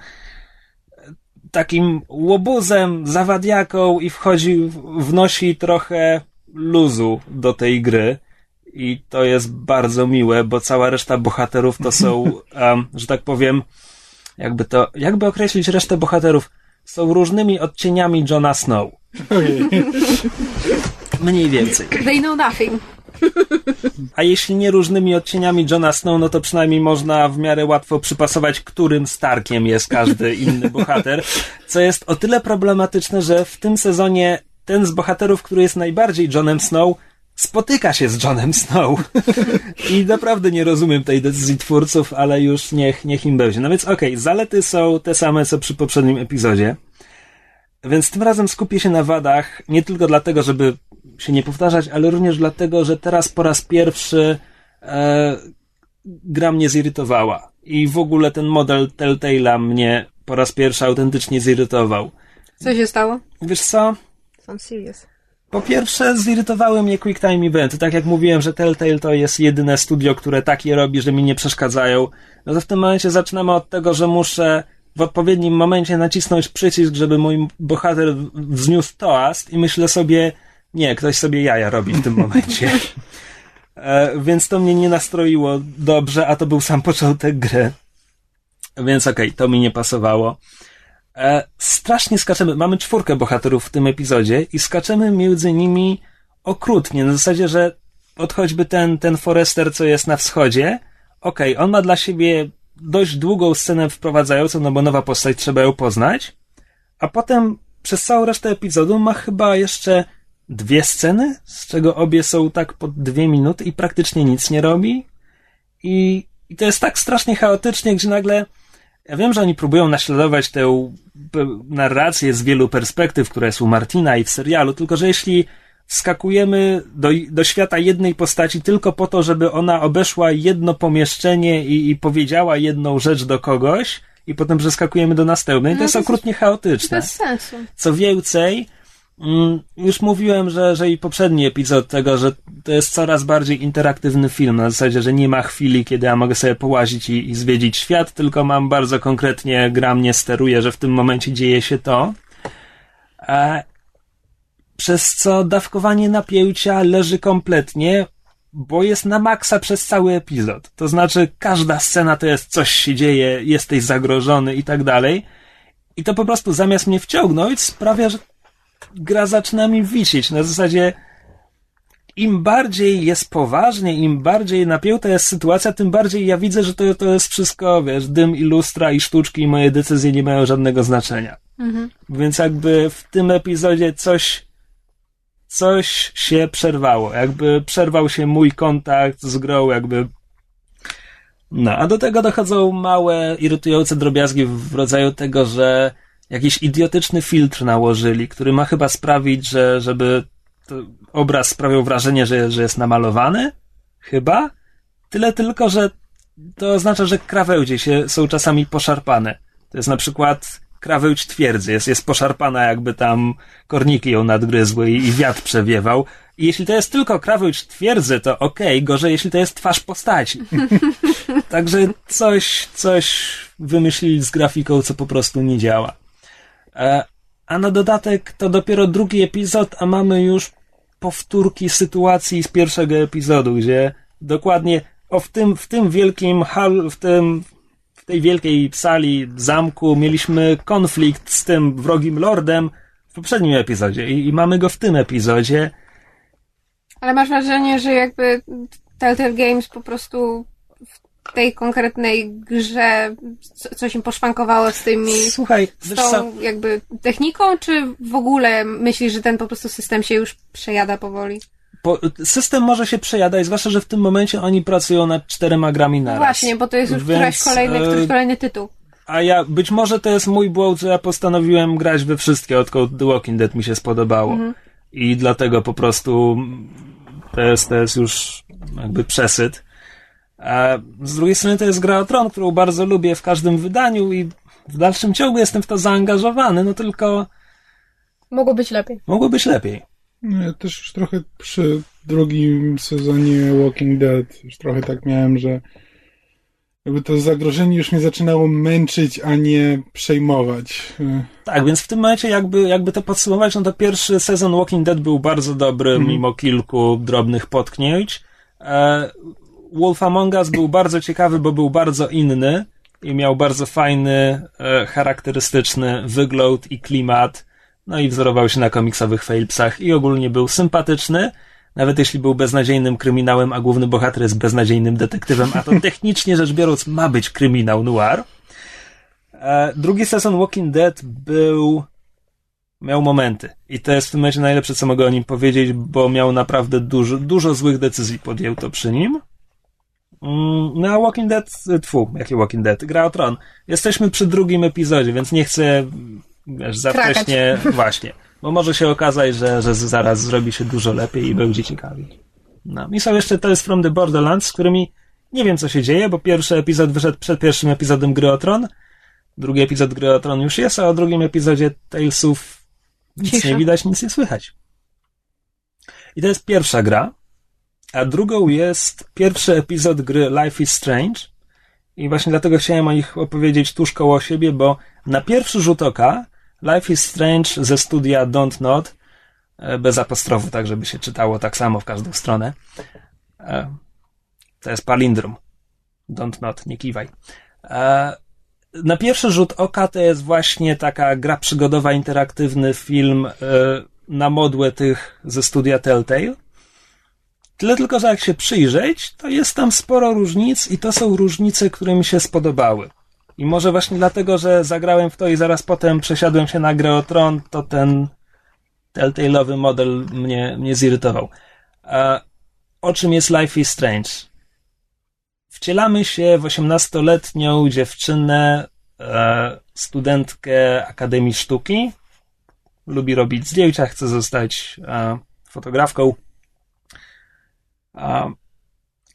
takim łobuzem, zawadiaką i wchodzi, wnosi trochę luzu do tej gry. I to jest bardzo miłe, bo cała reszta bohaterów to są, um, że tak powiem, jakby to, jakby określić resztę bohaterów, są różnymi odcieniami Johna Snow. Mniej więcej. They know nothing. A jeśli nie różnymi odcieniami Johna Snow, no to przynajmniej można w miarę łatwo przypasować, którym Starkiem jest każdy inny bohater, co jest o tyle problematyczne, że w tym sezonie ten z bohaterów, który jest najbardziej Johnem Snow, spotyka się z Johnem Snow. I naprawdę nie rozumiem tej decyzji twórców, ale już niech, niech im będzie. No więc okej, okay, zalety są te same, co przy poprzednim epizodzie. Więc tym razem skupię się na wadach, nie tylko dlatego, żeby się nie powtarzać, ale również dlatego, że teraz po raz pierwszy e, gra mnie zirytowała. I w ogóle ten model Telltale'a mnie po raz pierwszy autentycznie zirytował. Co się stało? Wiesz co? Są serious. Po pierwsze, zirytowały mnie Quick Time Eventy. Tak jak mówiłem, że Telltale to jest jedyne studio, które takie robi, że mi nie przeszkadzają. No to w tym momencie zaczynamy od tego, że muszę w odpowiednim momencie nacisnąć przycisk, żeby mój bohater wzniósł toast i myślę sobie, nie, ktoś sobie jaja robi w tym momencie. E, więc to mnie nie nastroiło dobrze, a to był sam początek gry. Więc okej, okay, to mi nie pasowało. E, strasznie skaczemy. Mamy czwórkę bohaterów w tym epizodzie i skaczemy między nimi okrutnie. Na zasadzie, że od choćby ten, ten Forester, co jest na wschodzie, okej, okay, on ma dla siebie dość długą scenę wprowadzającą, no bo nowa postać trzeba ją poznać, a potem przez całą resztę epizodu ma chyba jeszcze dwie sceny, z czego obie są tak po dwie minuty i praktycznie nic nie robi. I, i to jest tak strasznie chaotycznie, gdzie nagle ja wiem, że oni próbują naśladować tę narrację z wielu perspektyw, które są Martina i w serialu, tylko że jeśli skakujemy do, do świata jednej postaci tylko po to, żeby ona obeszła jedno pomieszczenie i, i powiedziała jedną rzecz do kogoś, i potem przeskakujemy do następnej, no, to jest okrutnie chaotyczne. Bez sensu. Co więcej, mm, już mówiłem, że, że i poprzedni epizod tego, że to jest coraz bardziej interaktywny film, na zasadzie, że nie ma chwili, kiedy ja mogę sobie połazić i, i zwiedzić świat, tylko mam bardzo konkretnie, gra mnie steruje, że w tym momencie dzieje się to. A przez co dawkowanie napięcia leży kompletnie, bo jest na maksa przez cały epizod. To znaczy, każda scena to jest coś się dzieje, jesteś zagrożony i tak dalej. I to po prostu zamiast mnie wciągnąć, sprawia, że gra zaczyna mi wisieć. Na zasadzie, im bardziej jest poważnie, im bardziej napięta jest sytuacja, tym bardziej ja widzę, że to, to jest wszystko, wiesz, dym i lustra i sztuczki i moje decyzje nie mają żadnego znaczenia. Mhm. Więc jakby w tym epizodzie coś coś się przerwało. Jakby przerwał się mój kontakt z grą, jakby. No, a do tego dochodzą małe, irytujące drobiazgi w rodzaju tego, że jakiś idiotyczny filtr nałożyli, który ma chyba sprawić, że żeby obraz sprawiał wrażenie, że, że jest namalowany. Chyba. Tyle tylko, że to oznacza, że krawędzie się są czasami poszarpane. To jest na przykład krawędź twierdzy, jest, jest poszarpana jakby tam korniki ją nadgryzły i, i wiatr przewiewał. I jeśli to jest tylko krawędź twierdzy, to okej, okay, gorzej jeśli to jest twarz postaci. Także coś, coś wymyślili z grafiką, co po prostu nie działa. E, a na dodatek to dopiero drugi epizod, a mamy już powtórki sytuacji z pierwszego epizodu, gdzie dokładnie o w tym, w tym wielkim hal, w tym w tej wielkiej sali zamku mieliśmy konflikt z tym wrogim lordem w poprzednim epizodzie i, i mamy go w tym epizodzie. Ale masz wrażenie, że jakby Telltale Games po prostu w tej konkretnej grze coś im poszwankowało z tymi Słuchaj, z tą jakby techniką, czy w ogóle myślisz, że ten po prostu system się już przejada powoli? Bo system może się przejadać, zwłaszcza, że w tym momencie oni pracują nad czterema grami na no Właśnie, bo to jest już Więc, któraś kolejny, któryś e, kolejny tytuł. A ja, być może to jest mój błąd, że ja postanowiłem grać we wszystkie, odkąd The Walking Dead mi się spodobało. Mhm. I dlatego po prostu to jest, to jest już jakby przesyt. A z drugiej strony to jest gra o tron, którą bardzo lubię w każdym wydaniu i w dalszym ciągu jestem w to zaangażowany, no tylko Mogło być lepiej. mogło być lepiej. No, ja też już trochę przy drugim sezonie Walking Dead już trochę tak miałem, że jakby to zagrożenie już mnie zaczynało męczyć, a nie przejmować. Tak, więc w tym momencie jakby, jakby to podsumować, no to pierwszy sezon Walking Dead był bardzo dobry, Mhm. mimo kilku drobnych potknięć. E, Wolf Among Us był bardzo ciekawy, bo był bardzo inny i miał bardzo fajny, e, charakterystyczny wygląd i klimat. No i wzorował się na komiksowych failpsach i ogólnie był sympatyczny. Nawet jeśli był beznadziejnym kryminałem, a główny bohater jest beznadziejnym detektywem, a to technicznie rzecz biorąc ma być kryminał noir. E, drugi sezon Walking Dead był. miał momenty. I to jest w tym momencie najlepsze, co mogę o nim powiedzieć, bo miał naprawdę dużo, dużo złych decyzji podjął to przy nim. Mm, No a Walking Dead, tfu, jaki Walking Dead? Gra o Tron. Jesteśmy przy drugim epizodzie, więc nie chcę, wiesz, za Krakać. wcześnie, właśnie, bo może się okazać, że, że zaraz zrobi się dużo lepiej i będzie ciekawiej. No i są jeszcze Tales from the Borderlands, z którymi nie wiem, co się dzieje, bo pierwszy epizod wyszedł przed pierwszym epizodem Gry o Tron, drugi epizod Gry o Tron już jest, a o drugim epizodzie Talesów nic Cisza. nie widać, nic nie słychać. I to jest pierwsza gra, a drugą jest pierwszy epizod gry Life is Strange. I właśnie dlatego chciałem o nich opowiedzieć tuż koło siebie, bo na pierwszy rzut oka Life is Strange ze studia Don't Not, e, bez apostrofu, tak żeby się czytało tak samo w każdą stronę. E, To jest palindrom. Don't Not, nie kiwaj. E, Na pierwszy rzut oka to jest właśnie taka gra przygodowa, interaktywny film na modłę tych ze studia Telltale. Tyle tylko, że jak się przyjrzeć, to jest tam sporo różnic i to są różnice, które mi się spodobały. I może właśnie dlatego, że zagrałem w to i zaraz potem przesiadłem się na grę o Tron, to ten Telltale'owy model mnie, mnie zirytował. A o czym jest Life is Strange? Wcielamy się w 18-letnią dziewczynę, e, studentkę Akademii Sztuki. Lubi robić zdjęcia, chce zostać e, fotografką.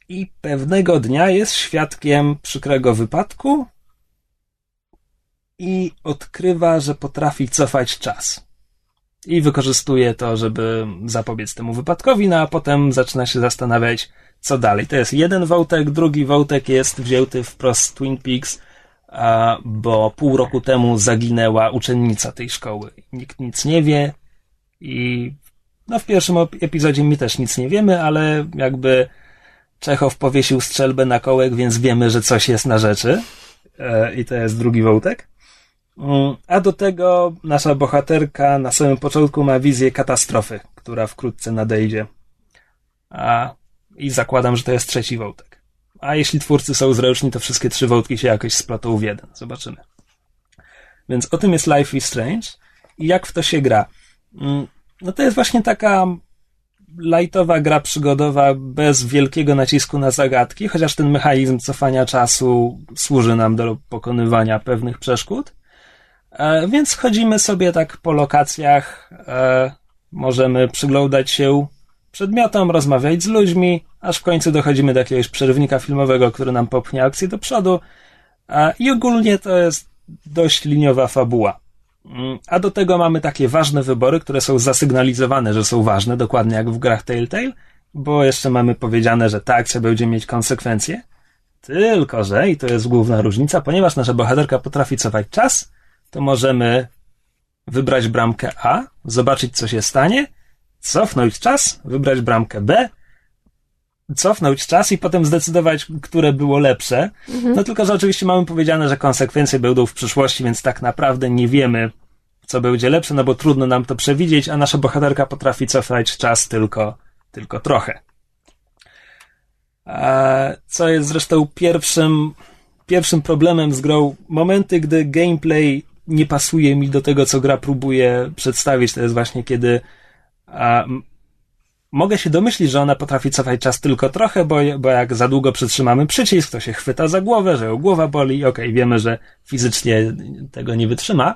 I pewnego dnia jest świadkiem przykrego wypadku i odkrywa, że potrafi cofać czas. I wykorzystuje to, żeby zapobiec temu wypadkowi, no a potem zaczyna się zastanawiać, co dalej. To jest jeden wątek, drugi wątek jest wzięty wprost z Twin Peaks, bo pół roku temu zaginęła uczennica tej szkoły. Nikt nic nie wie i no w pierwszym epizodzie my też nic nie wiemy, ale jakby Czechow powiesił strzelbę na kołek, więc wiemy, że coś jest na rzeczy. E, I to jest drugi wątek. A do tego nasza bohaterka na samym początku ma wizję katastrofy, która wkrótce nadejdzie. A, I zakładam, że to jest trzeci wątek. A jeśli twórcy są zręczni, to wszystkie trzy wątki się jakoś splotą w jeden. Zobaczymy. Więc o tym jest Life is Strange. I jak w to się gra? Mm, No to jest właśnie taka lightowa gra przygodowa bez wielkiego nacisku na zagadki, chociaż ten mechanizm cofania czasu służy nam do pokonywania pewnych przeszkód. E, więc chodzimy sobie tak po lokacjach, e, możemy przyglądać się przedmiotom, rozmawiać z ludźmi, aż w końcu dochodzimy do jakiegoś przerywnika filmowego, który nam popchnie akcję do przodu. E, I ogólnie to jest dość liniowa fabuła. Mm, A do tego mamy takie ważne wybory, które są zasygnalizowane, że są ważne, dokładnie jak w grach Telltale, bo jeszcze mamy powiedziane, że ta akcja będzie mieć konsekwencje. Tylko, że, i to jest główna różnica, ponieważ nasza bohaterka potrafi cofać czas, to możemy wybrać bramkę A, zobaczyć co się stanie, cofnąć czas, wybrać bramkę B, cofnąć czas i potem zdecydować, które było lepsze. No tylko, że oczywiście mamy powiedziane, że konsekwencje będą w przyszłości, więc tak naprawdę nie wiemy, co będzie lepsze, no bo trudno nam to przewidzieć, a nasza bohaterka potrafi cofać czas tylko, tylko trochę. A co jest zresztą pierwszym, pierwszym problemem z grą, momenty, gdy gameplay nie pasuje mi do tego, co gra próbuje przedstawić, to jest właśnie kiedy a, mogę się domyślić, że ona potrafi cofać czas tylko trochę, bo, bo jak za długo przytrzymamy przycisk, to się chwyta za głowę, że ją głowa boli okej, wiemy, że fizycznie tego nie wytrzyma.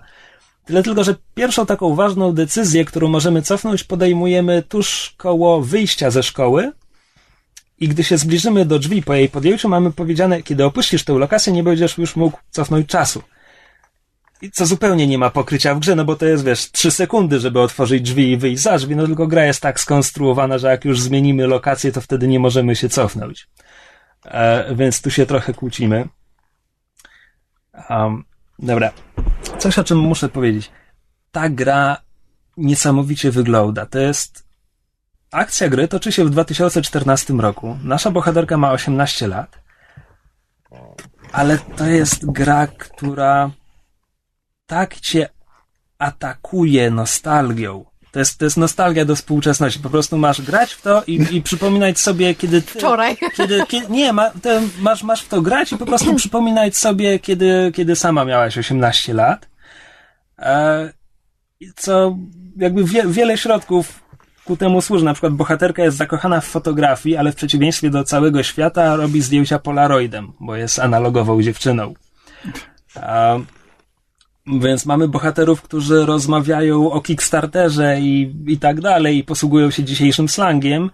Tyle tylko, że pierwszą taką ważną decyzję, którą możemy cofnąć, podejmujemy tuż koło wyjścia ze szkoły. I gdy się zbliżymy do drzwi po jej podjęciu, mamy powiedziane, kiedy opuścisz tę lokację, nie będziesz już mógł cofnąć czasu. Co zupełnie nie ma pokrycia w grze, no bo to jest, wiesz, trzy sekundy, żeby otworzyć drzwi i wyjść za drzwi, no tylko gra jest tak skonstruowana, że jak już zmienimy lokację, to wtedy nie możemy się cofnąć. E, więc tu się trochę kłócimy. Um, dobra. Coś, o czym muszę powiedzieć. Ta gra niesamowicie wygląda. To jest... Akcja gry toczy się w 2014 roku. Nasza bohaterka ma 18 lat. Ale to jest gra, która tak cię atakuje nostalgią. To jest, to jest nostalgia do współczesności. Po prostu masz grać w to i, i przypominać sobie, kiedy ty, Wczoraj. Kiedy, kiedy, nie, ma, masz, masz w to grać i po prostu przypominać sobie, kiedy, kiedy sama miałaś 18 lat. E, co jakby wie, wiele środków ku temu służy. Na przykład bohaterka jest zakochana w fotografii, ale w przeciwieństwie do całego świata robi zdjęcia polaroidem, bo jest analogową dziewczyną. E, więc mamy bohaterów, którzy rozmawiają o Kickstarterze i, i tak dalej, i posługują się dzisiejszym slangiem,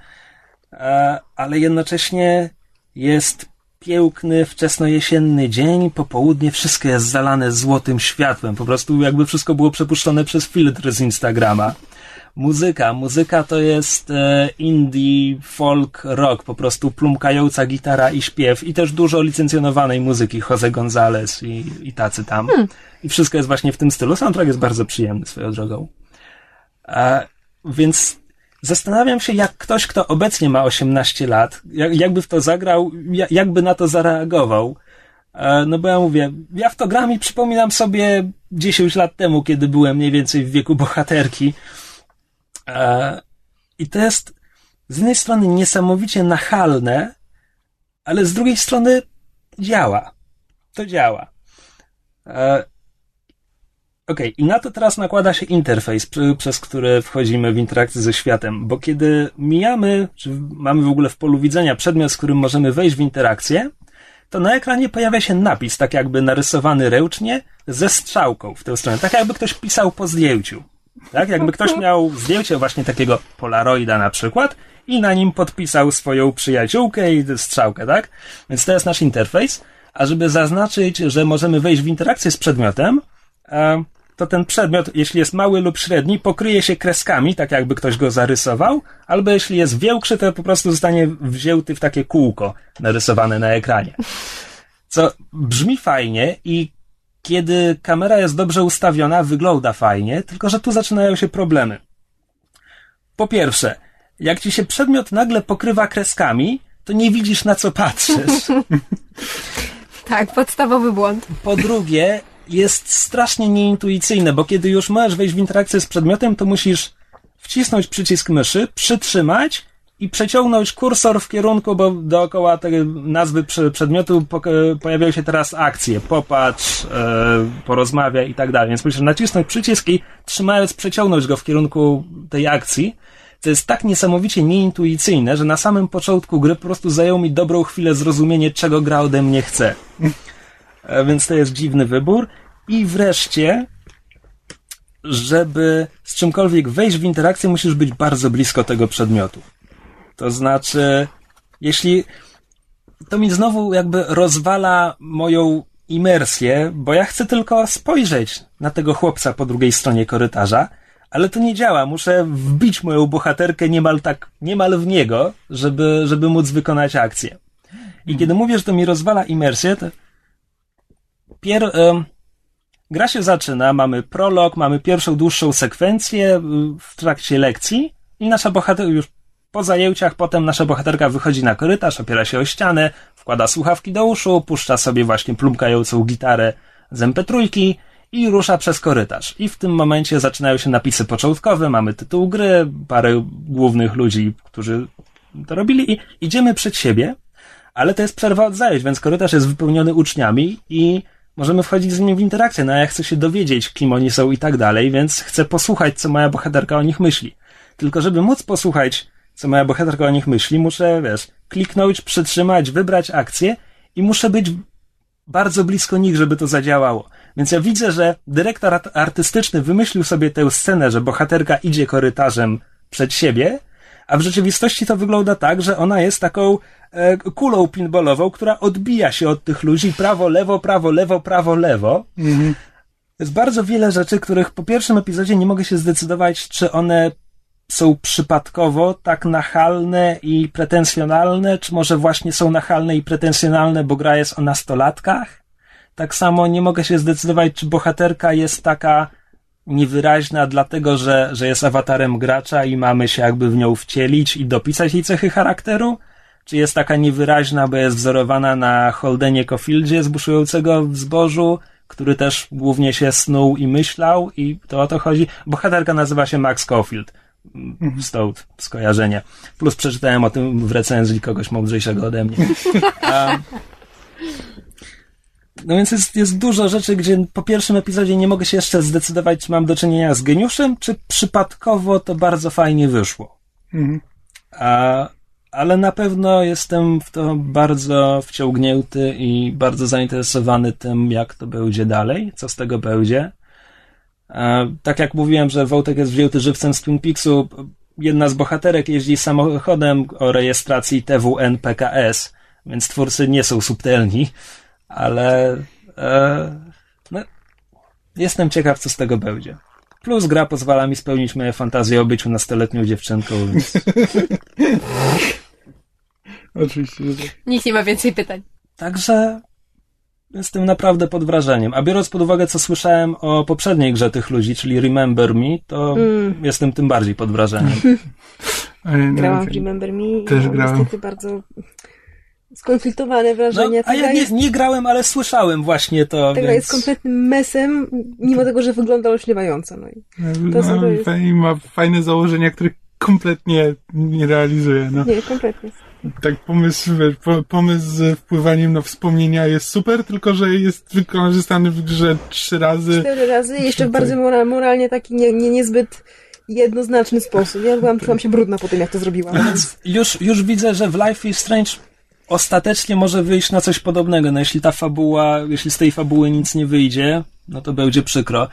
e, ale jednocześnie jest piękny, wczesnojesienny dzień, popołudnie, wszystko jest zalane złotym światłem. Po prostu jakby wszystko było przepuszczone przez filtr z Instagrama. Muzyka. Muzyka to jest e, indie, folk, rock, po prostu plumkająca gitara i śpiew i też dużo licencjonowanej muzyki, Jose Gonzalez i, i tacy tam. I wszystko jest właśnie w tym stylu. Soundtrack jest bardzo przyjemny swoją drogą. E, więc zastanawiam się, jak ktoś, kto obecnie ma 18 lat, jak, jakby w to zagrał, jak, jakby na to zareagował. E, no bo ja mówię, ja w to gram i przypominam sobie 10 lat temu, kiedy byłem mniej więcej w wieku bohaterki. E, I to jest z jednej strony niesamowicie nachalne, ale z drugiej strony działa. To działa. E, okay. i na to teraz nakłada się interfejs, przez który wchodzimy w interakcję ze światem, bo kiedy mijamy, czy mamy w ogóle w polu widzenia przedmiot, z którym możemy wejść w interakcję, to na ekranie pojawia się napis, tak jakby narysowany ręcznie, ze strzałką w tę stronę, tak jakby ktoś pisał po zdjęciu. Tak? Jakby ktoś miał zdjęcie właśnie takiego polaroida na przykład i na nim podpisał swoją przyjaciółkę i strzałkę, tak? Więc to jest nasz interfejs, a żeby zaznaczyć, że możemy wejść w interakcję z przedmiotem, to ten przedmiot, jeśli jest mały lub średni, pokryje się kreskami, tak jakby ktoś go zarysował, albo jeśli jest większy, to po prostu zostanie wzięty w takie kółko narysowane na ekranie. Co brzmi fajnie i kiedy kamera jest dobrze ustawiona, wygląda fajnie, tylko że tu zaczynają się problemy. Po pierwsze, jak ci się przedmiot nagle pokrywa kreskami, to nie widzisz na co patrzysz. Tak, podstawowy błąd. Po drugie, jest strasznie nieintuicyjne, bo kiedy już możesz wejść w interakcję z przedmiotem, to musisz wcisnąć przycisk myszy, przytrzymać i przeciągnąć kursor w kierunku, bo dookoła tej nazwy przedmiotu pojawiają się teraz akcje. Popatrz, e, porozmawiaj i tak dalej. Więc musisz nacisnąć przycisk i trzymając przeciągnąć go w kierunku tej akcji. To jest tak niesamowicie nieintuicyjne, że na samym początku gry po prostu zajął mi dobrą chwilę zrozumienie, czego gra ode mnie chce. E, więc to jest dziwny wybór. I wreszcie, żeby z czymkolwiek wejść w interakcję, musisz być bardzo blisko tego przedmiotu. To znaczy, jeśli to mi znowu jakby rozwala moją imersję, bo ja chcę tylko spojrzeć na tego chłopca po drugiej stronie korytarza, ale to nie działa. Muszę wbić moją bohaterkę niemal tak, niemal w niego, żeby, żeby móc wykonać akcję. I kiedy mówię, że to mi rozwala imersję, to pier, y, gra się zaczyna, mamy prolog, mamy pierwszą dłuższą sekwencję y, w trakcie lekcji i nasza bohaterka już po zajęciach potem nasza bohaterka wychodzi na korytarz, opiera się o ścianę, wkłada słuchawki do uszu, puszcza sobie właśnie plumkającą gitarę z MP3 i rusza przez korytarz. I w tym momencie zaczynają się napisy początkowe, mamy tytuł gry, parę głównych ludzi, którzy to robili i idziemy przed siebie, ale to jest przerwa od zajęć, więc korytarz jest wypełniony uczniami i możemy wchodzić z nimi w interakcję. No ja chcę się dowiedzieć, kim oni są i tak dalej, więc chcę posłuchać, co moja bohaterka o nich myśli. Tylko żeby móc posłuchać, co moja bohaterka o nich myśli, muszę, wiesz, kliknąć, przytrzymać, wybrać akcję i muszę być bardzo blisko nich, żeby to zadziałało. Więc ja widzę, że dyrektor artystyczny wymyślił sobie tę scenę, że bohaterka idzie korytarzem przed siebie, a w rzeczywistości to wygląda tak, że ona jest taką e, kulą pinballową, która odbija się od tych ludzi prawo, lewo, prawo, lewo, prawo, lewo. Mhm. Jest bardzo wiele rzeczy, których po pierwszym epizodzie nie mogę się zdecydować, czy one są przypadkowo tak nachalne i pretensjonalne, czy może właśnie są nachalne i pretensjonalne, bo gra jest o nastolatkach. Tak samo nie mogę się zdecydować, czy bohaterka jest taka niewyraźna, dlatego że, że jest awatarem gracza i mamy się jakby w nią wcielić i dopisać jej cechy charakteru, czy jest taka niewyraźna, bo jest wzorowana na Holdenie Cofieldzie z buszującego w zbożu, który też głównie się snuł i myślał i to o to chodzi. Bohaterka nazywa się Max Cofield. Stąd skojarzenie. Plus przeczytałem o tym w recenzji kogoś mądrzejszego ode mnie. A, no więc jest, jest dużo rzeczy, gdzie po pierwszym epizodzie nie mogę się jeszcze zdecydować, czy mam do czynienia z geniuszem, czy przypadkowo to bardzo fajnie wyszło. Mhm. A, ale na pewno jestem w to bardzo wciągnięty i bardzo zainteresowany tym, jak to będzie dalej, co z tego będzie. A, tak jak mówiłem, że Wołtek jest wzięty żywcem z Twin Peaksu, jedna z bohaterek jeździ samochodem o rejestracji TWN PKS, więc twórcy nie są subtelni, ale e, no, jestem ciekaw, co z tego będzie. Plus gra pozwala mi spełnić moje fantazje o byciu nastoletnią dziewczynką, więc Oczywiście, tak. Nikt nie ma więcej pytań. Także jestem naprawdę pod wrażeniem. A biorąc pod uwagę, co słyszałem o poprzedniej grze tych ludzi, czyli Remember Me, to Mm. jestem tym bardziej pod wrażeniem. No, Grałam w. Remember Me i Też mam grałem. niestety bardzo skonfliktowane No, wrażenie. a ja nie, nie grałem, ale słyszałem właśnie to, Ta gra więc... jest kompletnym mesem, mimo tego, że wygląda ośliewająco. No i No, to jest- i ma fajne założenia, których kompletnie nie realizuje. No. nie, kompletnie. Tak pomysł, wiesz, po, pomysł z wpływaniem na wspomnienia jest super, tylko że jest wykorzystany w grze trzy razy. Cztery razy i jeszcze w bardzo mora, moralnie taki nie, nie, niezbyt jednoznaczny sposób. Ja byłam, czułam się brudna po tym, jak to zrobiłam. Więc już, już widzę, że w Life is Strange ostatecznie może wyjść na coś podobnego. No jeśli ta fabuła, jeśli z tej fabuły nic nie wyjdzie, no to będzie przykro.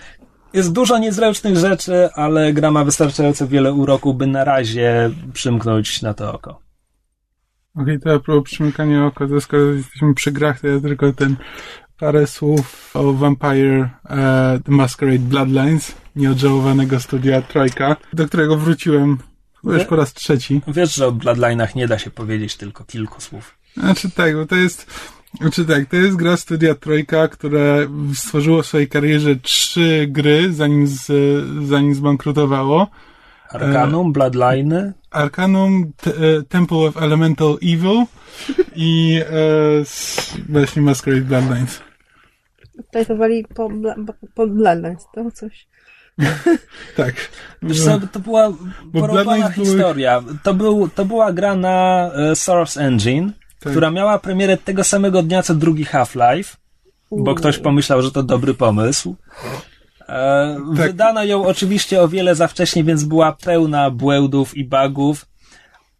Jest dużo niezręcznych rzeczy, ale gra ma wystarczająco wiele uroku, by na razie przymknąć na to oko. Okej, to a propos przymykania oka, to skoro jesteśmy przy grach, to ja tylko ten parę słów o Vampire e, The Masquerade Bloodlines, nieodżałowanego studia Trojka, do którego wróciłem już po raz trzeci. Wiesz, że o Bloodline'ach nie da się powiedzieć tylko kilku słów. Znaczy tak, bo to jest. Znaczy tak, to jest gra studia Trojka, które stworzyło w swojej karierze trzy gry, zanim, z, zanim zbankrutowało. Arcanum, Bloodline, Arcanum, T- e, Temple of Elemental Evil i e, s- właśnie Masquerade Bloodlines. Tajtowali po, bla- po, po Bloodlines, to coś. Tak. Wiesz co, to była porąbana Bloodlines były- historia. To, był, to była gra na e, Source Engine, Tak. która miała premierę tego samego dnia, co drugi Half-Life, bo ktoś pomyślał, że to dobry pomysł. E, Tak. Wydano ją oczywiście o wiele za wcześnie, więc była pełna błędów i bugów,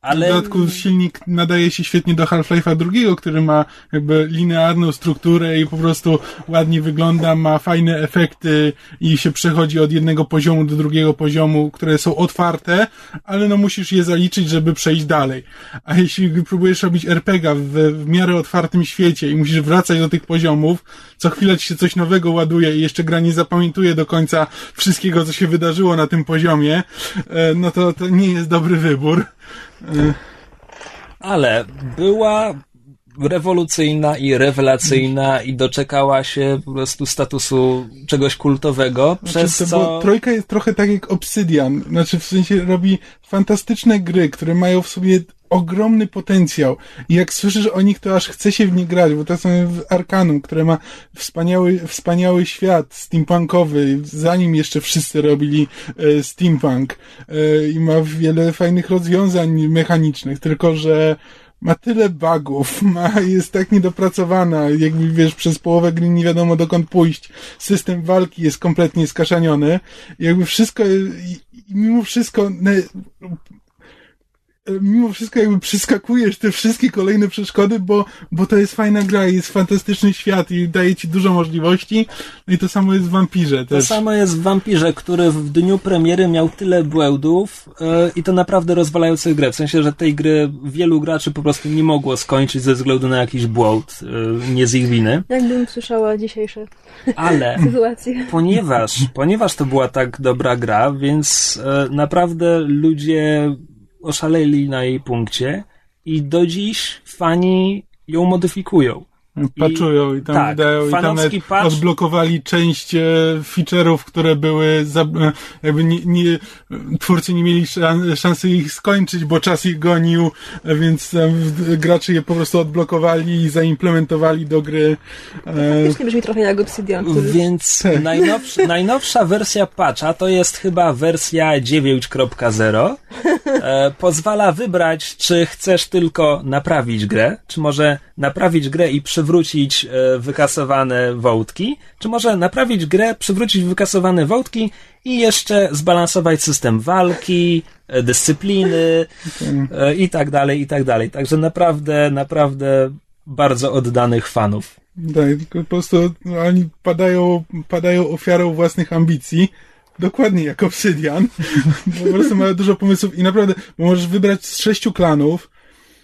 W ale dodatku silnik nadaje się świetnie do Half-Life'a drugiego, który ma jakby linearną strukturę i po prostu ładnie wygląda, ma fajne efekty i się przechodzi od jednego poziomu do drugiego poziomu, które są otwarte, ale no musisz je zaliczyć, żeby przejść dalej. A jeśli próbujesz robić RPG w, w miarę otwartym świecie i musisz wracać do tych poziomów, co chwilę ci się coś nowego ładuje i jeszcze gra nie zapamiętuje do końca wszystkiego, co się wydarzyło na tym poziomie, e, no to, to nie jest dobry wybór. E, ale była rewolucyjna i rewelacyjna i doczekała się po prostu statusu czegoś kultowego, przez Znaczy, to co... Trójka jest trochę tak jak Obsydian, znaczy w sensie robi fantastyczne gry, które mają w sobie ogromny potencjał i jak słyszysz o nich, to aż chce się w nie grać, bo to są Arkanum, które ma wspaniały, wspaniały świat steampunkowy, zanim jeszcze wszyscy robili e, steampunk e, i ma wiele fajnych rozwiązań mechanicznych, tylko że ma tyle bugów, ma, jest tak niedopracowana, jakby wiesz, przez połowę gry nie wiadomo dokąd pójść. System walki jest kompletnie skaszaniony. Jakby wszystko, i, i mimo wszystko, ne, mimo wszystko jakby przeskakujesz te wszystkie kolejne przeszkody, bo, bo to jest fajna gra i jest fantastyczny świat i daje ci dużo możliwości. No i to samo jest w Vampirze To też. samo jest w Vampirze, który w dniu premiery miał tyle błędów e, i to naprawdę rozwalających grę. W sensie, że tej gry wielu graczy po prostu nie mogło skończyć ze względu na jakiś błąd, e, nie z ich winy. Jakbym słyszała dzisiejsze Ale sytuacje. ponieważ, ponieważ to była tak dobra gra, więc e, naprawdę ludzie oszaleli na jej punkcie i do dziś fani ją modyfikują. Patchują i tam tak, dają i tam nawet patch- odblokowali część e, feature'ów, które były za, e, jakby nie, nie, twórcy nie mieli szan, szansy ich skończyć, bo czas ich gonił, e, więc gracze je po prostu odblokowali i zaimplementowali do gry. Faktycznie brzmi trochę jak Obsidian, który... Więc Tak. najnowsza, najnowsza wersja patcha to jest chyba wersja 9.0. E, pozwala wybrać, czy chcesz tylko naprawić grę, czy może naprawić grę i przywrócić e, wykasowane wątki, czy może naprawić grę, przywrócić wykasowane wątki i jeszcze zbalansować system walki, e, dyscypliny e, i tak dalej, i tak dalej. Także naprawdę, naprawdę bardzo oddanych fanów. Tak, po prostu oni padają, padają ofiarą własnych ambicji. Dokładnie jak Obsydian. po prostu mają dużo pomysłów i naprawdę, możesz wybrać z sześciu klanów.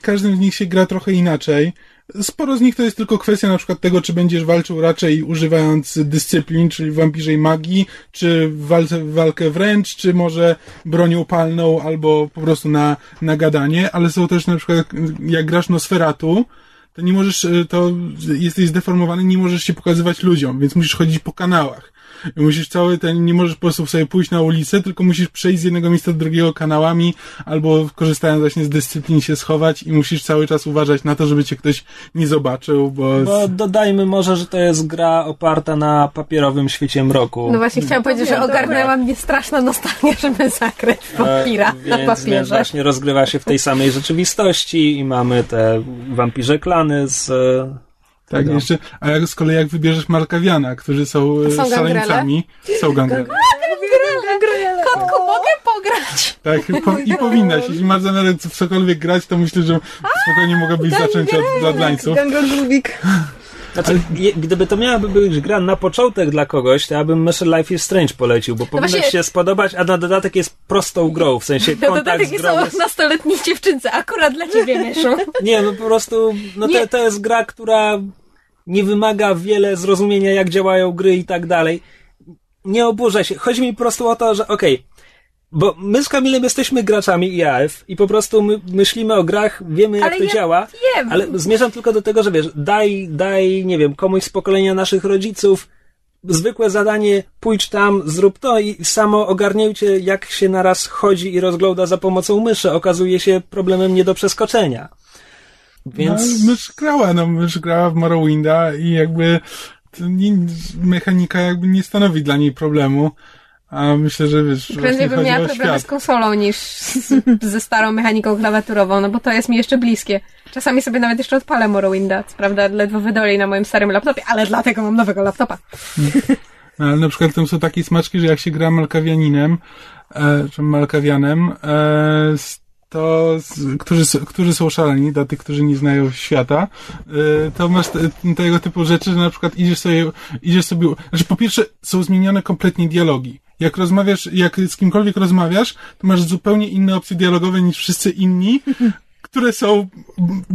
Każdym z nich się gra trochę inaczej. Sporo z nich to jest tylko kwestia na przykład tego, czy będziesz walczył raczej używając dyscyplin, czyli wampirzej magii, czy w walce, walkę wręcz, czy może bronią palną, albo po prostu na, na gadanie, ale są też na przykład, jak grasz Nosferatu, to nie możesz, e, to jesteś zdeformowany, nie możesz się pokazywać ludziom, więc musisz chodzić po kanałach. I musisz cały ten, nie możesz po prostu sobie pójść na ulicę, tylko musisz przejść z jednego miejsca do drugiego kanałami, albo korzystając właśnie z dyscyplin się schować i musisz cały czas uważać na to, żeby cię ktoś nie zobaczył, bo... Bo dodajmy może, że to jest gra oparta na papierowym świecie mroku. No właśnie chciałam powiedzieć, że ogarnęła mnie straszna nostalgia, żeby zagrać w vampira E, na więc, więc papierze. właśnie rozgrywa się w tej samej rzeczywistości i mamy te wampirze klany z... e, Tak, tego. jeszcze, a jak z kolei jak wybierzesz Markawiana, którzy są, e, Są szaleńcami, są gangrele. Kotku, mogę pograć? Tak, po, i powinnaś. Jeśli masz zamiar w cokolwiek grać, to myślę, że spokojnie mogłabyś zacząć od Bloodlinesów. Gangrel Rubik. Znaczy, je, gdyby to miałaby być gra na początek dla kogoś, to ja bym myślę Life is Strange polecił, bo powinno No właśnie- się spodobać, a na dodatek jest prostą grą, w sensie No kontakt dodatek z jest grą jest... nastoletniej dziewczynce, akurat dla ciebie, Mieszu. Nie, no po prostu, no to, to jest gra, która nie wymaga wiele zrozumienia, jak działają gry i tak dalej. Nie oburzę się. Chodzi mi po prostu o to, że okej, bo my z Kamilem jesteśmy graczami IAF i po prostu my myślimy o grach, wiemy jak Ale to ja działa, wiem. ale zmierzam tylko do tego, że wiesz, daj, daj, nie wiem, komuś z pokolenia naszych rodziców zwykłe zadanie, pójdź tam, zrób to i samo ogarnięcie, jak się naraz chodzi i rozgląda za pomocą myszy, okazuje się problemem nie do przeskoczenia. Więc... No, mysz grała, no mysz grała w Morrowinda i jakby nie, mechanika jakby nie stanowi dla niej problemu. A myślę, że wiesz, Prędzej bym miała problemy świat. z konsolą niż z, ze starą mechaniką klawiaturową, no bo to jest mi jeszcze bliskie. Czasami sobie nawet jeszcze odpalę Morrowinda, co prawda ledwo wydoli na moim starym laptopie, ale dlatego mam nowego laptopa. No, ale na przykład tam są takie smaczki, że jak się gra Malkawianinem, e, czy Malkawianem, e, to, którzy, którzy są szaleni, dla tych, którzy nie znają świata, e, to masz te, tego typu rzeczy, że na przykład idziesz sobie, idziesz sobie, znaczy po pierwsze są zmienione kompletnie dialogi. Jak rozmawiasz, jak z kimkolwiek rozmawiasz, to masz zupełnie inne opcje dialogowe niż wszyscy inni, które są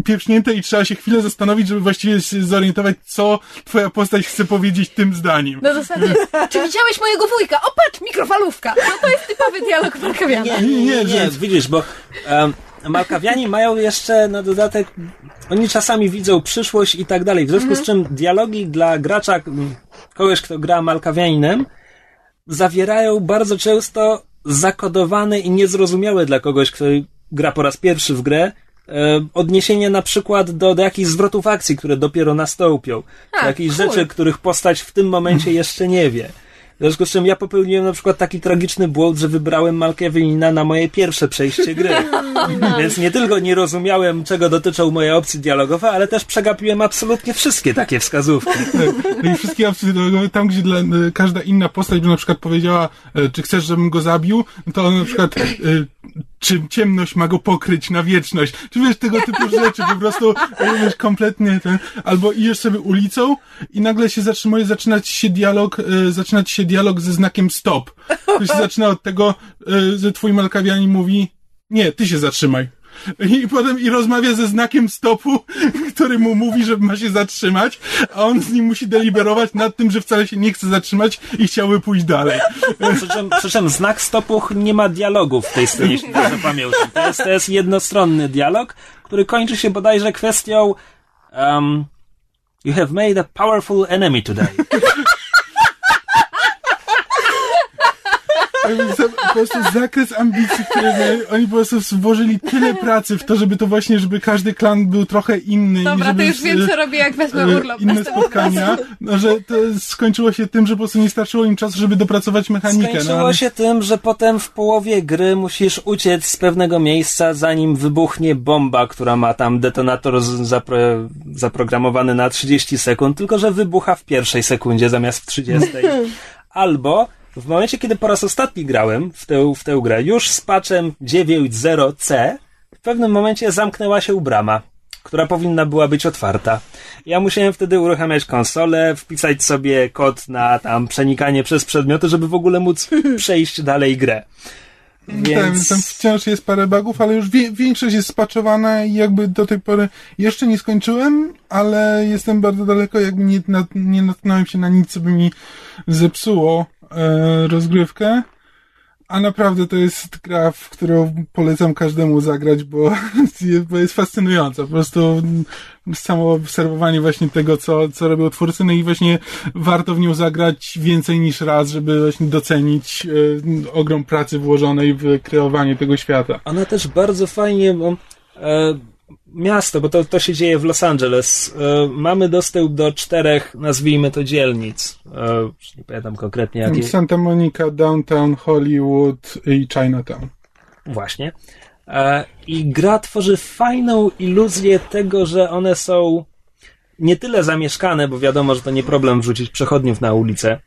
pieprznięte i trzeba się chwilę zastanowić, żeby właściwie się zorientować, co twoja postać chce powiedzieć tym zdaniem. Na zasadzie, czy widziałeś mojego wujka? O patrz, mikrofalówka! No to jest typowy dialog Markawiana. Nie, nie, nie, nie, widzisz, bo um, Malkawiani mają jeszcze na dodatek, oni czasami widzą przyszłość i tak dalej, w związku z czym dialogi dla gracza, kogoś, kto gra Malkawianinem, zawierają bardzo często zakodowane i niezrozumiałe dla kogoś, kto gra po raz pierwszy w grę, e, odniesienia na przykład do, do jakichś zwrotów akcji, które dopiero nastąpią, A, do jakichś cool. rzeczy, których postać w tym momencie jeszcze nie wie. W związku z czym ja popełniłem na przykład taki tragiczny błąd, że wybrałem Malkawianina na moje pierwsze przejście gry. Więc nie tylko nie rozumiałem, czego dotyczą moje opcje dialogowe, ale też przegapiłem absolutnie wszystkie takie wskazówki. Tak. No i wszystkie opcje dialogowe, tam gdzie dla, e, każda inna postać by na przykład powiedziała, e, czy chcesz, żebym go zabił, no to on na przykład, e, czy ciemność ma go pokryć na wieczność, czy wiesz, tego typu rzeczy, po prostu, wiesz, kompletnie ten, albo idziesz sobie ulicą i nagle się zatrzymuje, zaczynać się dialog, e, zaczynać się dialog ze znakiem stop. To się zaczyna od tego, e, że twój malkawianin mówi, nie, ty się zatrzymaj. I potem i rozmawia ze znakiem stopu, który mu mówi, że ma się zatrzymać, a on z nim musi deliberować nad tym, że wcale się nie chce zatrzymać i chciałby pójść dalej. Przy znak stopu nie ma dialogu w tej scenie, jeśli dobrze pamiętam. To jest, to jest jednostronny dialog, który kończy się bodajże kwestią um, You have made a powerful enemy today. Po prostu zakres ambicji, które mają, oni po prostu włożyli tyle pracy w to, żeby to właśnie, żeby każdy klan był trochę inny. i Dobra, żeby to już wiem, co robię, jak wezmę e, urlop. inne spotkania, no, że to skończyło się tym, że po prostu nie starczyło im czasu, żeby dopracować mechanikę. Skończyło no, ale... się tym, że potem w połowie gry musisz uciec z pewnego miejsca, zanim wybuchnie bomba, która ma tam detonator zapro zaprogramowany na 30 sekund, tylko że wybucha w pierwszej sekundzie zamiast w 30. Albo w momencie, kiedy po raz ostatni grałem w tę, w tę grę, już z patchem 9.0c, w pewnym momencie zamknęła się brama, która powinna była być otwarta. Ja musiałem wtedy uruchamiać konsolę, wpisać sobie kod na tam przenikanie przez przedmioty, żeby w ogóle móc przejść dalej grę. Tak, więc tam wciąż jest parę bugów, ale już wie, większość jest spaczowana i jakby do tej pory jeszcze nie skończyłem, ale jestem bardzo daleko, jakby nie, nie natknąłem się na nic, co by mi zepsuło e, rozgrywkę. A naprawdę to jest gra, w którą polecam każdemu zagrać, bo, bo jest fascynująca. Po prostu samo obserwowanie właśnie tego, co, co robią twórcy, no i właśnie warto w nią zagrać więcej niż raz, żeby właśnie docenić e, ogrom pracy włożonej w kreowanie tego świata. Ona też bardzo fajnie, bo e, miasto, bo to, to się dzieje w Los Angeles, e, mamy dostęp do czterech, nazwijmy to dzielnic. E, nie pamiętam konkretnie jakie. Santa Monica, Downtown, Hollywood i Chinatown. Właśnie. E, I gra tworzy fajną iluzję tego, że one są nie tyle zamieszkane, bo wiadomo, że to nie problem wrzucić przechodniów na ulicę,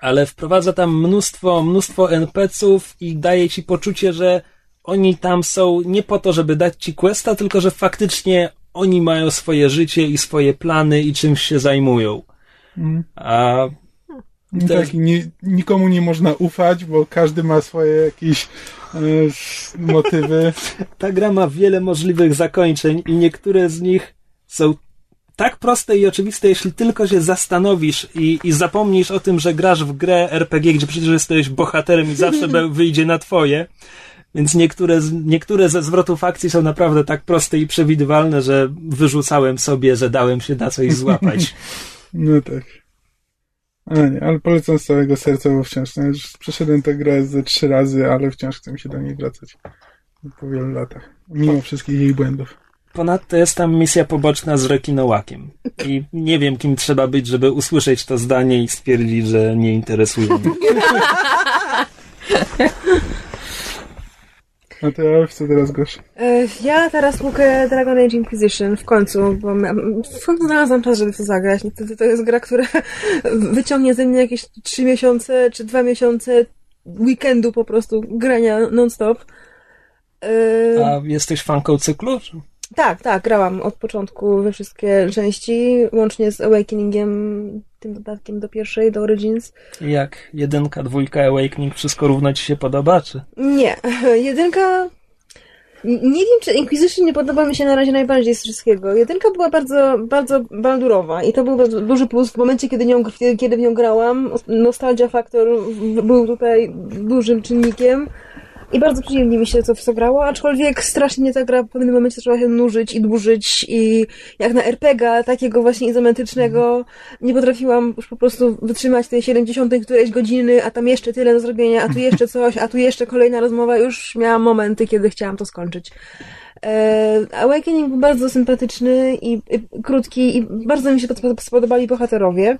ale wprowadza tam mnóstwo, mnóstwo NPC-ów i daje ci poczucie, że oni tam są nie po to, żeby dać ci questa, tylko że faktycznie oni mają swoje życie i swoje plany i czymś się zajmują. Mm. A To tak, nie, nikomu nie można ufać, bo każdy ma swoje jakieś e, motywy. ta gra ma wiele możliwych zakończeń i niektóre z nich są tak proste i oczywiste, jeśli tylko się zastanowisz i, i zapomnisz o tym, że grasz w grę RPG, gdzie przecież jesteś bohaterem i zawsze wyjdzie na twoje. Więc niektóre, niektóre ze zwrotów akcji są naprawdę tak proste i przewidywalne, że wyrzucałem sobie, że dałem się na coś złapać. No tak. Ale nie, ale polecam z całego serca, bo wciąż, no, już przeszedłem tę grę ze trzy razy, ale wciąż chcę mi się do niej wracać. Po wielu latach. Mimo wszystkich jej błędów. Ponadto jest tam misja poboczna z rekinołakiem. I nie wiem, kim trzeba być, żeby usłyszeć to zdanie i stwierdzić, że nie interesuje mnie. A to ja co teraz gosz? E, Ja teraz łukę Dragon Age Inquisition w końcu, bo miałam- w końcu znalazłam czas, żeby to zagrać. Niestety to jest gra, która wyciągnie ze mnie jakieś trzy miesiące czy dwa miesiące weekendu po prostu grania non-stop. E, A jesteś fanką cyklu? Tak, tak, grałam od początku we wszystkie części, łącznie z Awakeningiem, tym dodatkiem do pierwszej, do Origins. Jak jedynka, dwójka, Awakening, wszystko równo ci się podoba, czy? Nie, jedynka. Nie wiem, czy Inquisition nie podoba mi się na razie najbardziej z wszystkiego. Jedynka była bardzo, bardzo baldurowa i to był bardzo duży plus w momencie, kiedy, nią, kiedy w nią grałam. Nostalgia Factor był tutaj dużym czynnikiem i bardzo przyjemnie mi się to w to grało, aczkolwiek strasznie ta gra w pewnym momencie zaczęła się nużyć i dłużyć i jak na RPG takiego właśnie izometrycznego nie potrafiłam już po prostu wytrzymać tej 70 którejś godziny, a tam jeszcze tyle do zrobienia, a tu jeszcze coś, a tu jeszcze kolejna rozmowa. Już miałam momenty, kiedy chciałam to skończyć. E, Awakening był bardzo sympatyczny i, i krótki i bardzo mi się pod- spodobali bohaterowie.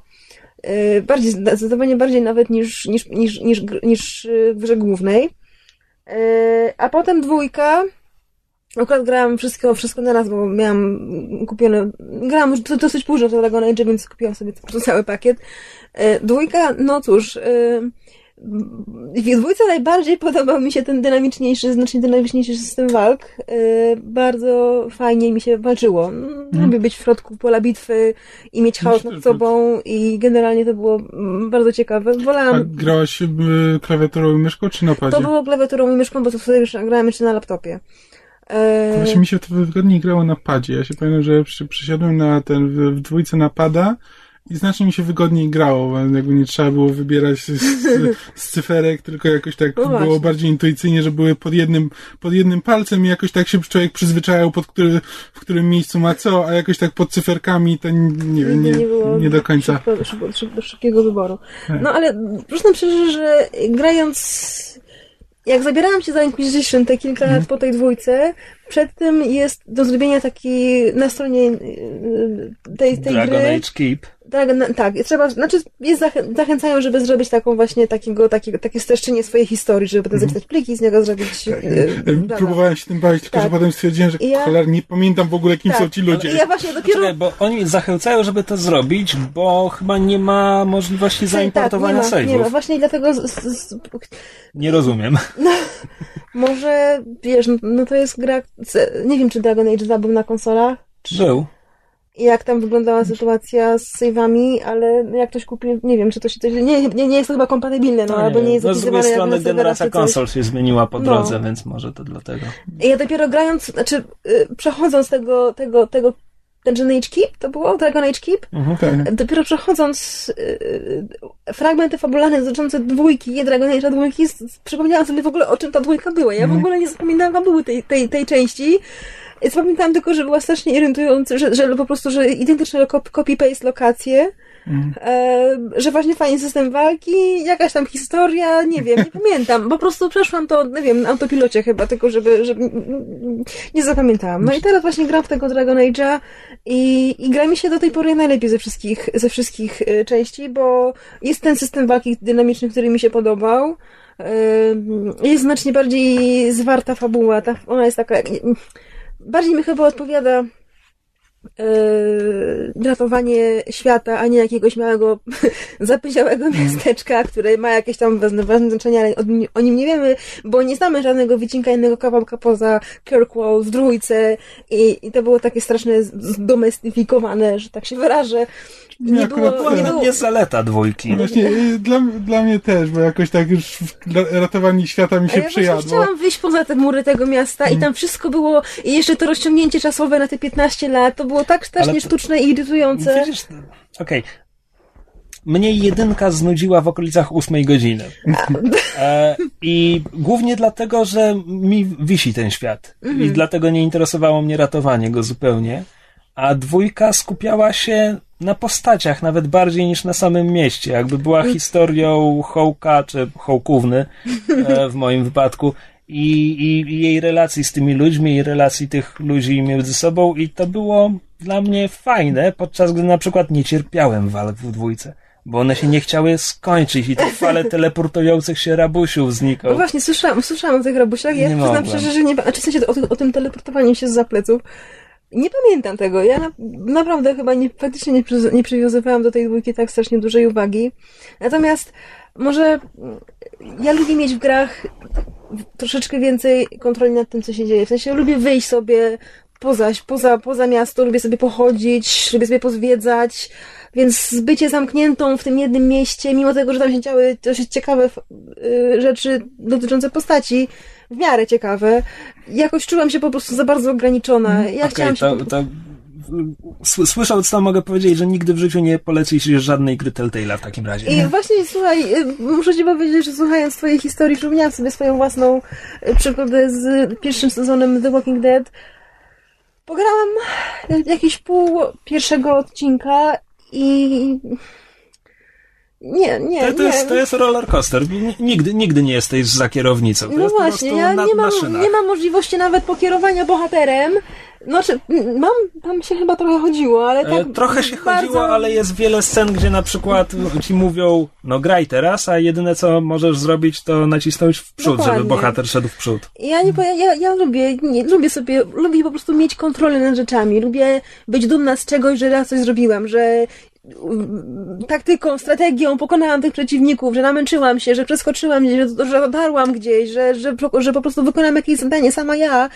E, Bardziej, zdecydowanie bardziej nawet niż, niż, niż, niż, niż w grze głównej. E, A potem dwójka. Akurat grałam wszystko, wszystko na raz, bo miałam kupione. Grałam już do- dosyć późno w Dragon Age, więc kupiłam sobie cały pakiet. E, Dwójka, no cóż. W dwójce najbardziej podobał mi się ten dynamiczniejszy, znacznie dynamiczniejszy system walk. Yy, Bardzo fajnie mi się walczyło. Lubię być w środku pola bitwy i mieć chaos nad sobą i generalnie to było mm, bardzo ciekawe. A Wolałam... grałaś y, klawiaturą i myszką, czy na padzie? To było klawiaturą i myszką, bo to wtedy już grałem jeszcze na laptopie. Yy, Właśnie mi się to wygodniej grało na padzie. Ja się pamiętam, że przy, przysiadłem na ten, w, dwójce na pada i znacznie mi się wygodniej grało, bo jakby nie trzeba było wybierać z, z, cyferek, tylko jakoś tak No było właśnie. bardziej intuicyjnie, że były pod jednym, pod jednym palcem i jakoś tak się człowiek przyzwyczajał, pod który, w którym miejscu ma co, a jakoś tak pod cyferkami to nie, nie, nie, nie było nie do końca. Szybko, szybkiego wyboru. Tak. No ale przyznam szczerze, że grając. Jak zabierałam się za Inquisition te kilka Mhm. lat po tej dwójce, przed tym jest do zrobienia taki na stronie yy, tej, tej Dragon gry. Age Keep. Dragon, tak, trzeba, znaczy jest zachę, zachęcają, żeby zrobić taką właśnie takiego, takiego, takie streszczenie swojej historii, żeby potem zapisać pliki, z niego zrobić. Mhm. Tak. yy, Y. Próbowałem się tym bawić, tylko Tak. że potem stwierdziłem, że I ja- cholera, nie pamiętam w ogóle, kim Tak. są ci ludzie. I ja właśnie dopiero. Czekaj, bo oni zachęcają, żeby to zrobić, bo chyba nie ma możliwości zaimportowania tak, nie ma, nie ma. Właśnie dlatego z, z, Nie rozumiem. Może, wiesz, no, no to jest gra, nie wiem, czy Dragon Age 2 był na konsolach, Był. Jak tam wyglądała sytuacja z save'ami, ale jak ktoś kupił, nie wiem, czy to się, się nie, nie, nie jest to chyba kompatybilne, no, albo nie jest no z drugiej strony generacja coś. konsol się zmieniła po No. drodze, więc może to dlatego. Ja dopiero grając, znaczy, y, przechodząc tego, tego, tego Dungeon Age Keep, to było? Dragon Age Keep? Tak. Dopiero przechodząc y, y, fragmenty fabularne dotyczące dwójki, nie Dragon Age'a dwójki, przypomniałam sobie w ogóle o czym ta dwójka była. Ja w ogóle nie zapamiętałam fabuły tej, tej, tej części. I Zapamiętałam tylko, że była strasznie irytująca, że, że po prostu, że identyczne copy-paste lokacje, e, że właśnie fajny system walki, jakaś tam historia, nie wiem, nie pamiętam. Po prostu przeszłam to, nie wiem, na autopilocie chyba, tylko żeby, żeby nie zapamiętałam. No i teraz właśnie gram w tego Dragon Age'a i, i gra mi się do tej pory najlepiej ze wszystkich, ze wszystkich e, części, bo jest ten system walki dynamiczny, który mi się podobał. E, Jest znacznie bardziej zwarta fabuła. Ta, ona jest taka. Bardziej mi chyba odpowiada e, ratowanie świata, a nie jakiegoś małego, zapyziałego miasteczka, które ma jakieś tam ważne, znaczenie, ale o, nim- nie wiemy, bo nie znamy żadnego wycinka innego kawałka poza Kirkwall w dwójce i, i to było takie straszne zdomestyfikowane, że tak się wyrażę. Nie, nie akurat było, to nie było, jest zaleta dwójki. Właśnie y, dla, dla mnie też, bo jakoś tak już ratowanie świata mi się ja właśnie przyjadło. chciałam wyjść poza te mury tego miasta i tam wszystko było, i jeszcze to rozciągnięcie czasowe na te 15 lat, to było tak strasznie Ale sztuczne i irytujące. Widzisz, okej. Mnie jedynka znudziła w okolicach ósmej godziny. E, I głównie dlatego, że mi wisi ten świat. I dlatego nie interesowało mnie ratowanie go zupełnie. A dwójka skupiała się na postaciach, nawet bardziej niż na samym mieście. Jakby była historią Hołka, czy Hołkówny e, w moim wypadku. I, i, I jej relacji z tymi ludźmi, i relacji tych ludzi między sobą, i to było dla mnie fajne, podczas gdy na przykład nie cierpiałem walk w dwójce, bo one się nie chciały skończyć i te fale teleportujących się rabusiów No znikały. właśnie, słyszałam, słyszałam o tych rabusiach. Ja Nie przyznam mogłem. szczerze, że nie. Znaczy, w sensie o, tym- o tym teleportowaniu się z zapleców. Nie pamiętam tego. Ja na, naprawdę chyba nie, faktycznie nie, nie przywiązywałam do tej dwójki tak strasznie dużej uwagi. Natomiast może mm, ja lubię mieć w grach troszeczkę więcej kontroli nad tym, co się dzieje. W sensie lubię wyjść sobie poza, poza, poza miasto, lubię sobie pochodzić, lubię sobie pozwiedzać. Więc bycie zamkniętą w tym jednym mieście, mimo tego, że tam się działy dosyć ciekawe y, rzeczy dotyczące postaci, w miarę ciekawe, jakoś czułam się po prostu za bardzo ograniczona. Ja Okej, chciałam się to, słysząc to mogę powiedzieć, że nigdy w życiu nie polecisz żadnej gry Telltale'a w takim razie. I właśnie, słuchaj, y, muszę ci powiedzieć, że słuchając twojej historii, przypomniałam sobie swoją własną y, przygodę z pierwszym sezonem The Walking Dead. Pograłam jakieś pół pierwszego odcinka i... Nie, nie, To, to, nie. jest, to jest roller coaster. Nigdy, nigdy nie jesteś za kierownicą. To No właśnie, ja nie mam, nie mam możliwości nawet pokierowania bohaterem. Znaczy, mam, tam się chyba trochę chodziło, ale E, tak Trochę się bardzo... chodziło, ale jest wiele scen, gdzie na przykład ci mówią, no graj teraz, a jedyne co możesz zrobić, to nacisnąć w przód, Dokładnie. żeby bohater szedł w przód. Ja nie powiem, ja, ja lubię, nie, lubię sobie, lubię po prostu mieć kontrolę nad rzeczami, lubię być dumna z czegoś, że raz coś zrobiłam, że taktyką, strategią pokonałam tych przeciwników, że namęczyłam się, że przeskoczyłam, że, że dotarłam gdzieś, że, że, że po prostu wykonam jakieś zadanie sama ja,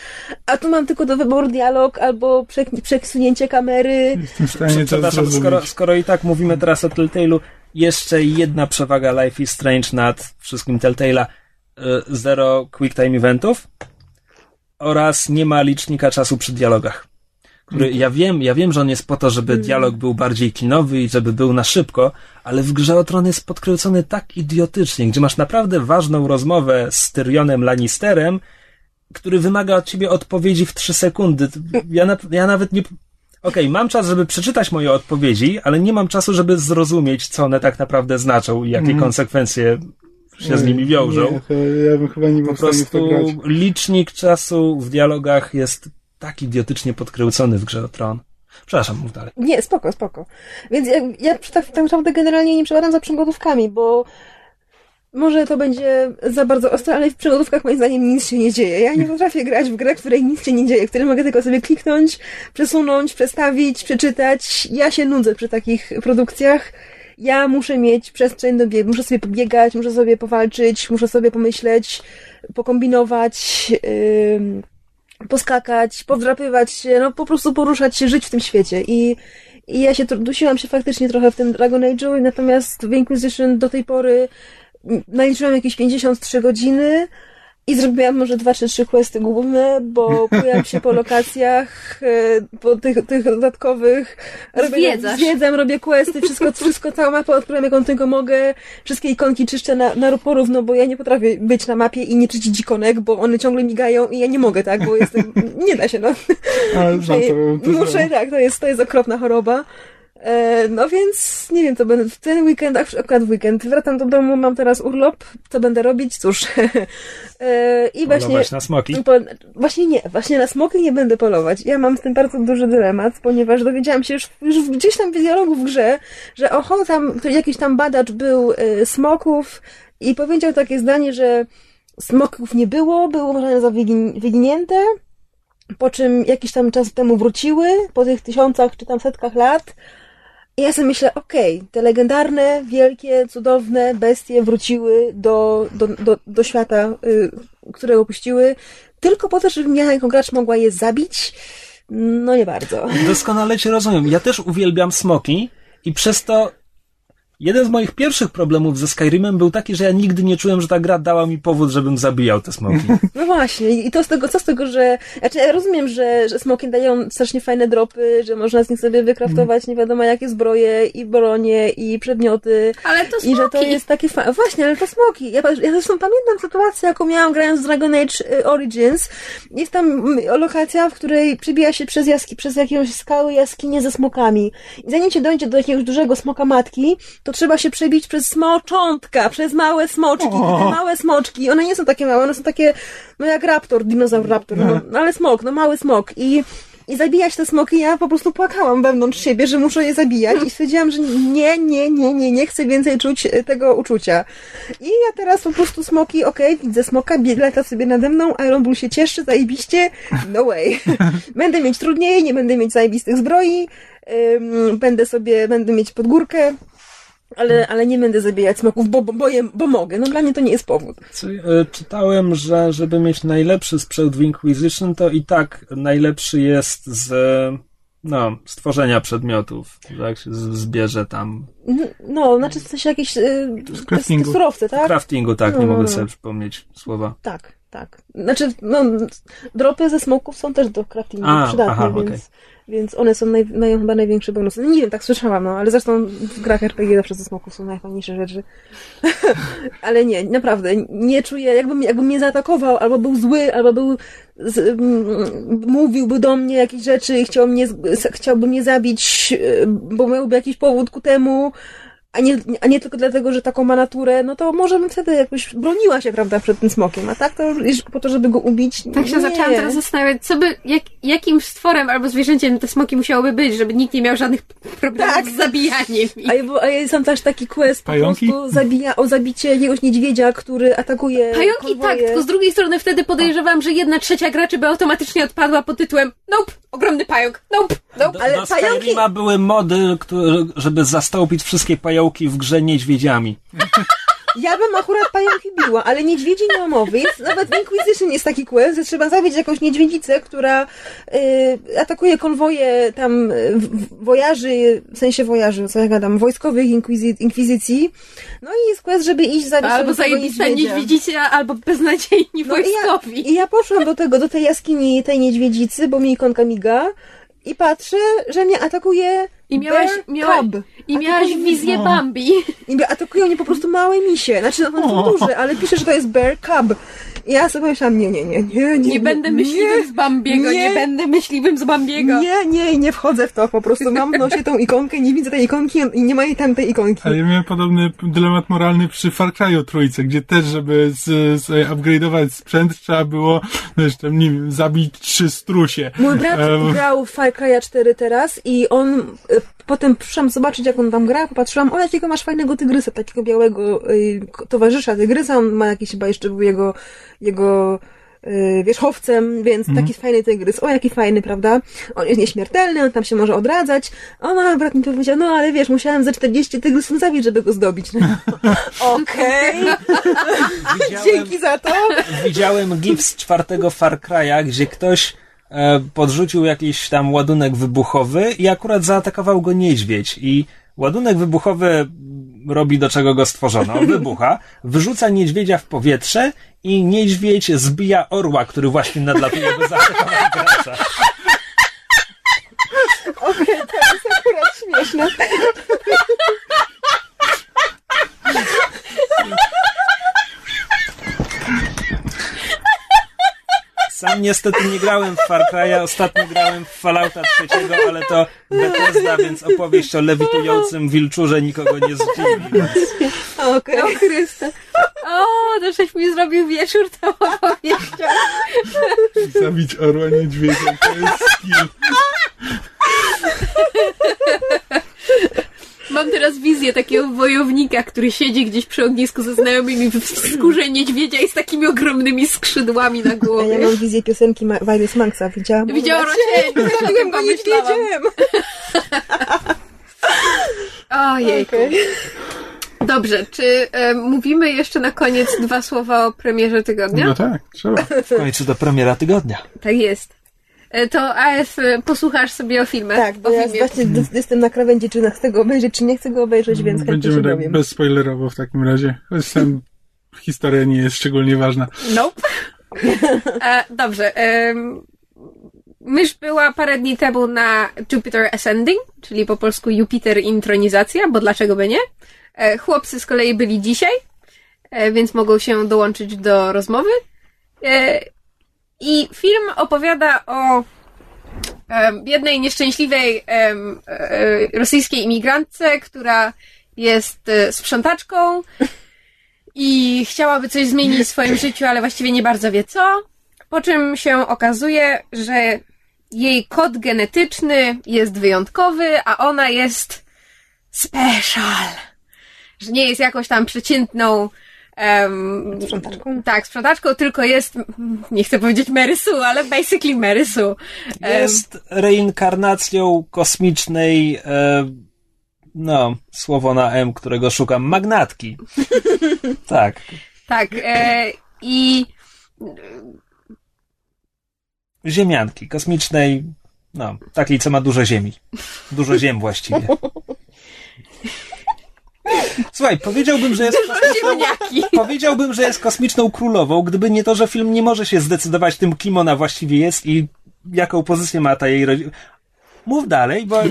a tu mam tylko do wyboru dialog albo przesunięcie kamery. Jestem w stanie to Przepraszam, skoro, skoro i tak mówimy teraz o Telltale'u, jeszcze jedna przewaga Life is Strange nad wszystkim Telltale'a. Y, Zero quick time eventów oraz nie ma licznika czasu przy dialogach. Który, ja wiem, ja wiem, że on jest po to, żeby dialog był bardziej kinowy i żeby był na szybko, ale w grze o Tron jest podkręcony tak idiotycznie, gdzie masz naprawdę ważną rozmowę z Tyrionem Lannisterem, który wymaga od ciebie odpowiedzi w trzy sekundy. Ja, na, ja nawet nie. Okej, mam czas, żeby przeczytać moje odpowiedzi, ale nie mam czasu, żeby zrozumieć, co one tak naprawdę znaczą i jakie Mhm. konsekwencje się z nimi wiążą. Nie, ja bym chyba nie był Po prostu grać. licznik czasu w dialogach jest tak idiotycznie podkręcony w grze o Tron. Przepraszam, mów dalej. Nie, spoko, spoko. Więc ja, ja tak, tak naprawdę generalnie nie przepadam za przygodówkami, bo może to będzie za bardzo ostre, ale w przygodówkach moim zdaniem nic się nie dzieje. Ja nie potrafię grać w grę, w której nic się nie dzieje, w której mogę tylko sobie kliknąć, przesunąć, przestawić, przeczytać. Ja się nudzę przy takich produkcjach. Ja muszę mieć przestrzeń do biegu, muszę sobie pobiegać, muszę sobie powalczyć, muszę sobie pomyśleć, pokombinować, ym, poskakać, powdrapywać się, no po prostu poruszać się, żyć w tym świecie. I, i ja się dusiłam się faktycznie trochę w tym Dragon Age'u, natomiast w Inquisition do tej pory naliczyłam jakieś 53 godziny i zrobiłam może dwa czy trzy questy główne, bo pojawam się po lokacjach, e, po tych, tych dodatkowych. Zwiedzasz. Zwiedzam, robię questy, wszystko, wszystko, całą mapę odkryłem jaką tylko mogę. Wszystkie ikonki czyszczę na, na porówno, bo ja nie potrafię być na mapie i nie czyścić ikonek, bo one ciągle migają i ja nie mogę, tak, bo jestem, nie da się, no. Ale Muszę, znam to, to muszę tak, to jest, to jest okropna choroba. E, no więc, nie wiem, to będę w ten weekend, ak- akurat w weekend, wracam do domu, mam teraz urlop, co będę robić? Cóż. e, I właśnie, Polować na smoki. po, właśnie nie, właśnie na smoki nie będę polować. Ja mam z tym bardzo duży dylemat, ponieważ dowiedziałam się już, już gdzieś tam w dialogu w grze, że oho, tam jakiś tam badacz był e, smoków i powiedział takie zdanie, że smoków nie było, były uważane za wygin- wyginięte, po czym jakiś tam czas temu wróciły, po tych tysiącach czy tam setkach lat. I ja sobie myślę, okej, te legendarne, wielkie, cudowne bestie wróciły do, do, do, do świata, y, które opuściły, tylko po to, żebym ja jako gracz mogła je zabić. No nie bardzo. Doskonale cię rozumiem. Ja też uwielbiam smoki i przez to jeden z moich pierwszych problemów ze Skyrimem był taki, że ja nigdy nie czułem, że ta gra dała mi powód, żebym zabijał te smoki. No właśnie, i to z tego, co z tego, że. Znaczy, ja rozumiem, że, że smoki dają strasznie fajne dropy, że można z nich sobie wykraftować nie wiadomo jakie zbroje, i bronie, i przedmioty. Ale to I że to smoki. jest takie fa- Właśnie, ale to smoki. Ja, ja zresztą pamiętam sytuację, jaką miałam grając w Dragon Age y, Origins. Jest tam mm, lokacja, w której przebija się przez, jaski, przez jakąś skały jaskinie ze smokami. I zanim się dojdzie do jakiegoś dużego smoka matki, to trzeba się przebić przez smoczątka, przez małe smoczki. Te małe smoczki, one nie są takie małe, one są takie, no jak raptor, dinozaur raptor, no, no ale smok, no mały smok. I i zabijać te smoki, ja po prostu płakałam wewnątrz siebie, że muszę je zabijać i stwierdziłam, że nie, nie, nie, nie, nie chcę więcej czuć e, tego uczucia. I ja teraz po prostu smoki, okej, widzę smoka, lata sobie nade mną, Iron Bull się cieszy, zajebiście, no way. będę mieć trudniej, nie będę mieć zajebistych zbroi, ym, będę sobie, będę mieć podgórkę, ale, ale nie będę zabijać smoków, bo, bo, bo, je, bo mogę. No dla mnie to nie jest powód. E, czytałem, że żeby mieć najlepszy sprzęt w Inquisition, to i tak najlepszy jest z no, stworzenia przedmiotów, jak się zbierze tam No, znaczy w sensie jakieś yy, craftingu. surowce, tak? craftingu, tak, nie No, no, mogę no. sobie przypomnieć słowa. Tak, tak. Znaczy, no, dropy ze smoków są też do craftingu A, przydatne, aha, więc, okej. Więc one są naj, mają chyba największe bonusy. No nie wiem, tak słyszałam, no, ale zresztą w grach RPG zawsze ze smoków są najfajniejsze rzeczy. ale nie, naprawdę, nie czuję, jakby, jakby mnie zaatakował, albo był zły, albo był, z, mm, mówiłby do mnie jakieś rzeczy chciał mnie, chciałby mnie zabić, y, bo miałby jakiś powód ku temu, a nie, a nie tylko dlatego, że taką ma naturę, no to może bym wtedy jakoś broniła się, prawda, przed tym smokiem, a tak to już po to, żeby go ubić, Tak się nie. zaczęłam teraz zastanawiać, co by, jak, jakim stworem albo zwierzęciem te smoki musiałyby być, żeby nikt nie miał żadnych problemów Tak. z zabijaniem. A, ja- bo- a jest tam też taki quest po Pająki? prostu zabija, o zabicie jakiegoś niedźwiedzia, który atakuje Pająki konwoje. tak, tylko z drugiej strony wtedy podejrzewam, że jedna trzecia graczy by automatycznie odpadła pod tytułem Nope, ogromny pająk, nope, nope. Do, Ale do pająki- były mody, które, żeby zastąpić wszystkie pająki w grze niedźwiedziami. Ja bym akurat pająki biła, ale niedźwiedzi nie ma mowy. Jest, nawet w Inquisition jest taki quest, że trzeba zabić jakąś niedźwiedzicę, która y, atakuje konwoje tam y, w- w- wojaży, w sensie wojaży, co ja gadam, wojskowych inkwizy- inkwizycji. No i jest quest, żeby iść zabić Albo zajebista niedźwiedzia. niedźwiedzicia, albo beznadziejni No i ja, wojskowi. I ja poszłam do tego, do tej jaskini tej niedźwiedzicy, bo mi ikonka miga i patrzę, że mnie atakuje I miałaś, cub. i miałaś wizję No. Bambi. I atakują mnie po prostu małe misie. Znaczy, no, one są duże, ale pisze, że to jest bear cub. I ja sobie myślałam, nie, nie, nie, nie, nie. Nie będę myśliwym z Bambiego, nie, nie. będę myśliwym z Bambiego. Nie, nie, nie wchodzę w to. Po prostu mam w nosie tą ikonkę, nie widzę tej ikonki i nie ma jej tam tej ikonki. Ale ja miałem podobny dylemat moralny przy Far Cry'u trójce, gdzie też, żeby z, sobie upgrade'ować sprzęt, trzeba było, wiesz, tam, nie wiem, zabić trzy strusie. Mój brat Em, grał w Far Cry'a 4 teraz i on potem przyszłam zobaczyć, jak on tam gra, popatrzyłam, o jakiego masz fajnego tygrysa, takiego białego y, towarzysza tygrysa, on ma jakiś chyba jeszcze był jego, jego y, wierzchowcem, więc taki fajny tygrys, o jaki fajny, prawda? On jest nieśmiertelny, on tam się może odradzać. O, no, brat mi powiedział, no ale wiesz, musiałem za 40 tygrysów zabić, żeby go zdobić. No. Okej, dzięki za to. widziałem gif z czwartego Far Cry'a, gdzie ktoś podrzucił jakiś tam ładunek wybuchowy i akurat zaatakował go niedźwiedź i ładunek wybuchowy robi do czego go stworzono. On wybucha, wyrzuca niedźwiedzia w powietrze i niedźwiedź zbija orła, który właśnie nadlatuje, by zaatakować gracza. Okej, to jest akurat śmieszne. Sam niestety nie grałem w Far Cry'a, ostatnio grałem w Fallouta trzeciego, ale to Bethesda, więc opowieść o lewitującym wilczurze nikogo nie zdziwi. Okej. O Chryste. O, to żeś mi zrobił wieczór tą opowieścią. Zabić orła niedźwiedzia, to jest skill. Mam teraz wizję takiego wojownika, który siedzi gdzieś przy ognisku ze znajomymi w skórze niedźwiedzia i z takimi ogromnymi skrzydłami na Ja głowie. mam wizję piosenki Ma- Wirus Maxa. Widziałam? Widziałam? Rosię, Zabiłem go niedźwiedziem. Ojejku. Okej. Dobrze, czy e, mówimy jeszcze na koniec dwa słowa o premierze tygodnia? No tak, trzeba. W końcu do premiera tygodnia. Tak jest. E, To AF, e, posłuchasz sobie o filmie. Tak, bo ja filmie. właśnie d- jestem na krawędzi, czy chcę go obejrzeć, czy nie chcę go obejrzeć, więc chętnie Będziemy tak bezspoilerowo w takim razie. Tam historia nie jest szczególnie ważna. Nope. E, dobrze. em, mysz była parę dni temu na Jupiter Ascending, czyli po polsku Jupiter Intronizacja, bo dlaczego by nie? E, chłopcy z kolei byli dzisiaj, e, więc mogą się dołączyć do rozmowy. I film opowiada o em, jednej nieszczęśliwej e, rosyjskiej imigrantce, która jest e, sprzątaczką i chciałaby coś zmienić w swoim życiu, ale właściwie nie bardzo wie co. Po czym się okazuje, że jej kod genetyczny jest wyjątkowy, a ona jest special. Że nie jest jakąś tam przeciętną Sprzątaczką? Tak, sprzątaczką, tylko jest, nie chcę powiedzieć Mary Sue, ale basically. Em, Jest reinkarnacją kosmicznej, e, no, słowo na M, którego szukam, magnatki. Tak. tak, e, i Ziemianki, kosmicznej, no, takiej, co ma dużo ziemi. Dużo ziem właściwie. Słuchaj, powiedziałbym, że jest kosmiczną, powiedziałbym, że jest kosmiczną królową, gdyby nie to, że film nie może się zdecydować tym, kim ona właściwie jest i jaką pozycję ma ta jej rodzina. Mów dalej, bo ja,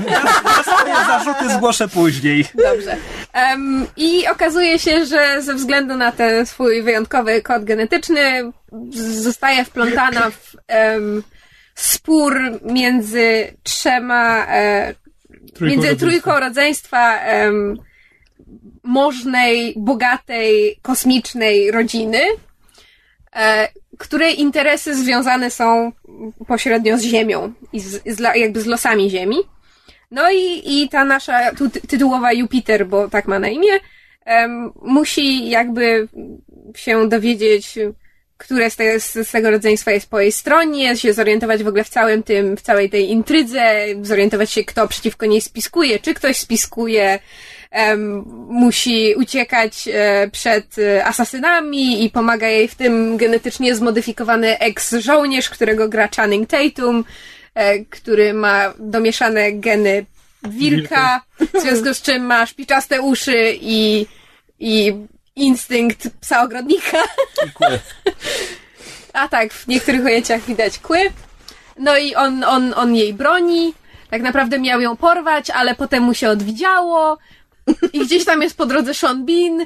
swoje zarzuty zgłoszę później. Dobrze. Em, I okazuje się, że ze względu na ten swój wyjątkowy kod genetyczny zostaje wplątana w em, spór między trzema, e, Trójką między rodzeństwa. trójką rodzeństwa em, możnej, bogatej, kosmicznej rodziny, e, której interesy związane są pośrednio z Ziemią i z, z, jakby z losami Ziemi. No i, i ta nasza tu, tytułowa Jupiter, bo tak ma na imię, musi jakby się dowiedzieć, które z, te, z tego rodzeństwa jest po jej stronie, się zorientować w ogóle w całym tym, w całej tej intrydze, zorientować się, kto przeciwko niej spiskuje, czy ktoś spiskuje, em, musi uciekać e, przed e, asasynami i pomaga jej w tym genetycznie zmodyfikowany ex-żołnierz, którego gra Channing Tatum, e, który ma domieszane geny wilka, w związku z czym ma szpiczaste uszy i, i instynkt psa ogrodnika. Dziękuję. A tak, w niektórych ujęciach widać kły. No i on, on, on jej broni. Tak naprawdę miał ją porwać, ale potem mu się odwidziało. I gdzieś tam jest po drodze Sean Bean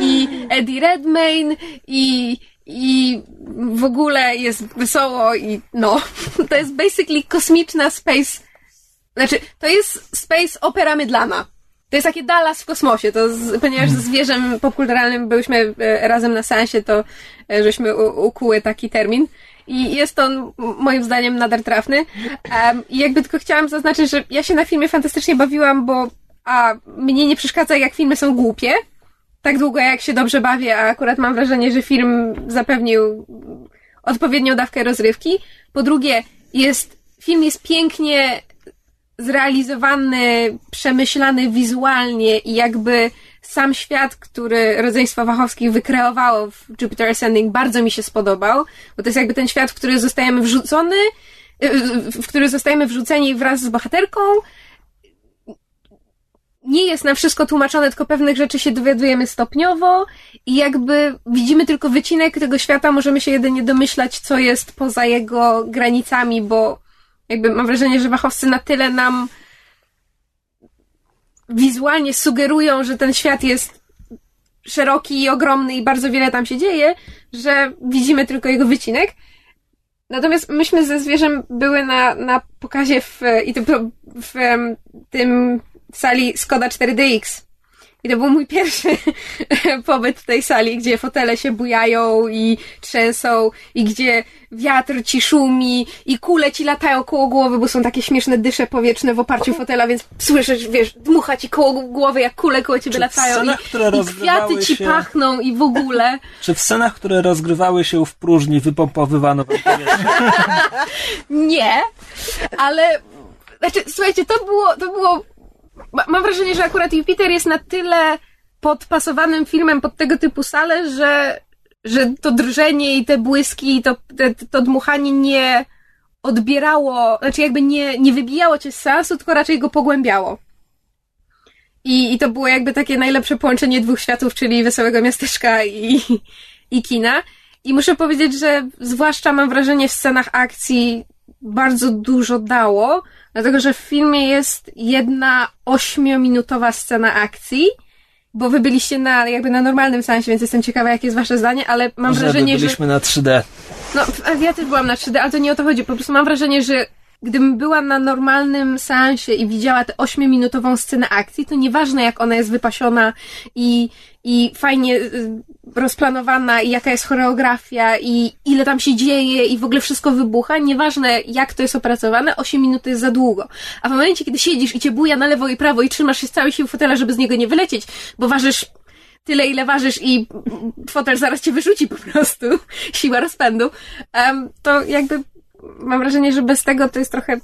i Eddie Redmayne i, i w ogóle jest wesoło i no. To jest basically kosmiczna space. Znaczy, to jest space opera mydlana. To jest takie Dallas w kosmosie, to z, ponieważ ze zwierzem popkulturalnym byliśmy e, razem na sensie, to e, żeśmy u, ukuły taki termin. I jest on moim zdaniem nader trafny. Em, I jakby tylko chciałam zaznaczyć, że ja się na filmie fantastycznie bawiłam, bo a mnie nie przeszkadza, jak filmy są głupie. Tak długo, jak się dobrze bawię, a akurat mam wrażenie, że film zapewnił odpowiednią dawkę rozrywki. Po drugie, jest, film jest pięknie zrealizowany, przemyślany wizualnie i jakby sam świat, który rodzeństwo Wachowskich wykreowało w Jupiter Ascending bardzo mi się spodobał, bo to jest jakby ten świat, w który zostajemy wrzucony, w który zostajemy wrzuceni wraz z bohaterką. Nie jest nam wszystko tłumaczone, tylko pewnych rzeczy się dowiadujemy stopniowo i jakby widzimy tylko wycinek tego świata, możemy się jedynie domyślać, co jest poza jego granicami, bo jakby mam wrażenie, że Wachowcy na tyle nam wizualnie sugerują, że ten świat jest szeroki i ogromny i bardzo wiele tam się dzieje, że widzimy tylko jego wycinek. Natomiast myśmy ze zwierzem były na, na pokazie w, i to było w, em, tym sali Skoda 4DX. I to był mój pierwszy pobyt w tej sali, gdzie fotele się bujają i trzęsą, i gdzie wiatr ci szumi, i kule ci latają koło głowy, bo są takie śmieszne dysze powietrzne w oparciu fotela, więc słyszysz, wiesz, dmucha ci koło głowy, jak kule koło ciebie Czy w latają. scenach, I, które I kwiaty ci się- pachną i w ogóle. Czy w scenach, które rozgrywały się w próżni, wypompowywano wam? Nie, ale znaczy, słuchajcie, to było, to było. Ma- Mam wrażenie, że akurat Jupiter jest na tyle podpasowanym filmem pod tego typu salę, że, że to drżenie i te błyski i to, te, to dmuchanie nie odbierało, znaczy jakby nie, nie wybijało cię z sensu, tylko raczej go pogłębiało. I, I to było jakby takie najlepsze połączenie dwóch światów, czyli wesołego miasteczka i, i kina. I muszę powiedzieć, że zwłaszcza mam wrażenie w scenach akcji bardzo dużo dało, dlatego że w filmie jest jedna ośmiominutowa scena akcji, bo wy byliście na, jakby na normalnym sensie, więc jestem ciekawa, jakie jest wasze zdanie, ale mam wrażenie, że... byliśmy na 3D. No, ja też byłam na 3D, ale to nie o to chodzi. Po prostu mam wrażenie, że gdybym była na normalnym seansie i widziała tę 8-minutową scenę akcji, to nieważne jak ona jest wypasiona i, i fajnie y, rozplanowana i jaka jest choreografia i ile tam się dzieje i w ogóle wszystko wybucha, nieważne jak to jest opracowane, 8 minut jest za długo. A w momencie, kiedy siedzisz i cię buja na lewo i prawo i trzymasz się z całej siły fotela, żeby z niego nie wylecieć, bo ważysz tyle, ile ważysz i fotel zaraz cię wyrzuci po prostu. Siła rozpędu. To jakby mam wrażenie, że bez tego to jest trochę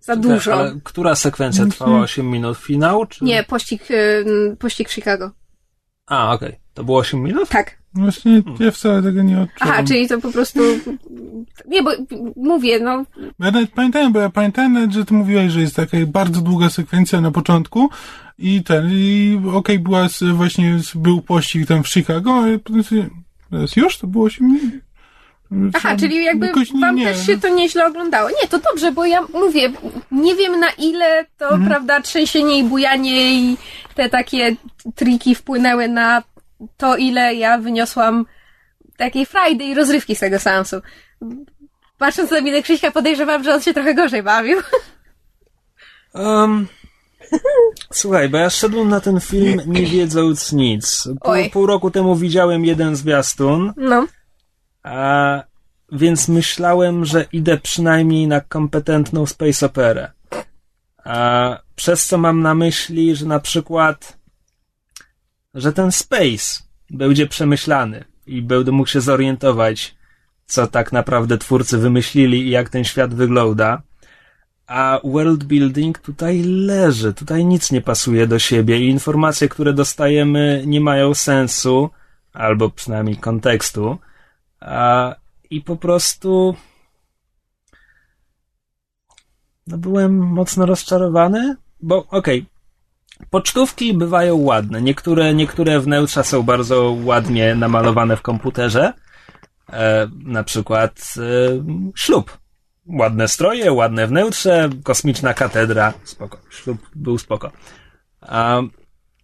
za dużo. Ale która sekwencja trwała 8 minut? Finał? Czy... Nie, pościg, em, pościg Chicago. A, okej. To było 8 minut? Tak. Właśnie ja wcale tego nie odczułem. Aha, czyli to po prostu... Nie, bo mówię, no... Ja nawet pamiętałem, bo ja pamiętałem że ty mówiłeś, że jest taka bardzo długa sekwencja na początku i ten, i okej, była s- właśnie, był pościg tam w Chicago, ale potem sobie, teraz już? To było 8 minut? Aha, czyli jakby nie- wam nie. też się to nieźle oglądało. Nie, to dobrze, bo ja mówię, nie wiem na ile to, Mhm. prawda, trzęsienie i bujanie i te takie triki wpłynęły na to, ile ja wyniosłam takiej frajdy i rozrywki z tego seansu. Patrząc na minę Krzyśka, podejrzewam, że on się trochę gorzej bawił. Um, Słuchaj, bo ja szedłem na ten film nie wiedząc nic. Pół, pół roku temu widziałem jeden zwiastun, No. A, więc myślałem, że idę przynajmniej na kompetentną space operę. A, przez co mam na myśli, że na przykład, że ten space będzie przemyślany i będę mógł się zorientować, co tak naprawdę twórcy wymyślili i jak ten świat wygląda. A world building tutaj leży, tutaj nic nie pasuje do siebie i informacje, które dostajemy, nie mają sensu, albo przynajmniej kontekstu. A, I po prostu. No, byłem mocno rozczarowany, bo okej. Pocztówki bywają ładne. Niektóre, niektóre wnętrza są bardzo ładnie namalowane w komputerze. E, na przykład e, ślub. Ładne stroje, ładne wnętrze, kosmiczna katedra. Spoko. Ślub był spoko. A,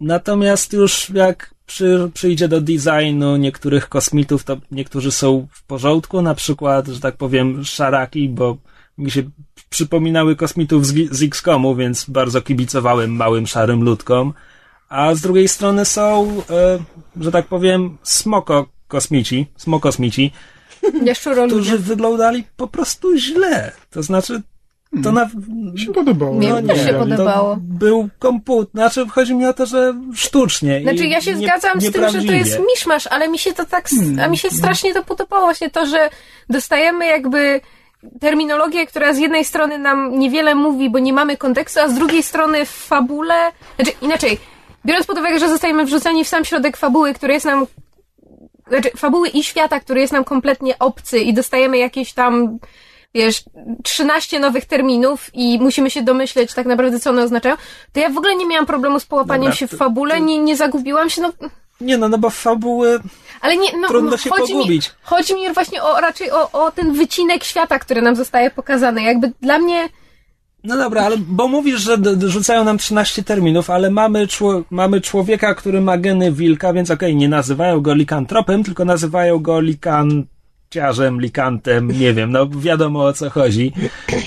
natomiast już jak przy, przyjdzie do designu niektórych kosmitów, to niektórzy są w porządku, na przykład, że tak powiem, szaraki, bo mi się przypominały kosmitów z, z XCOMu, więc bardzo kibicowałem małym szarym ludkom. A z drugiej strony są, e, że tak powiem, smoko kosmici, smokosmici, którzy wyglądali po prostu źle. To znaczy, to na, Mi się podobało. Mnie no nie się wiem, podobało. To był komputer. Znaczy, chodzi mi o to, że sztucznie. Znaczy ja się nie, zgadzam z tym, że to jest miszmasz, ale mi się to tak, a mi się strasznie to podobało właśnie to, że dostajemy jakby terminologię, która z jednej strony nam niewiele mówi, bo nie mamy kontekstu, a z drugiej strony w fabule, znaczy inaczej, biorąc pod uwagę, że zostajemy wrzuceni w sam środek fabuły, który jest nam znaczy fabuły i świata, który jest nam kompletnie obcy i dostajemy jakieś tam wiesz, 13 nowych terminów i musimy się domyśleć tak naprawdę, co one oznaczają, to ja w ogóle nie miałam problemu z połapaniem Dobra, się w to- fabule, nie, nie zagubiłam się, no, Nie no, no bo fabuły... ale nie, no, Trudno no, się chodzi mi, pogubić. chodzi mi właśnie o, raczej o, o ten wycinek świata, który nam zostaje pokazany, jakby dla mnie, No dobra, ale bo mówisz, że rzucają nam 13 terminów, ale mamy, czło- mamy człowieka, który ma geny wilka, więc okej, nie nazywają go likantropem, tylko nazywają go likanciarzem, likantem, nie wiem, no wiadomo o co chodzi.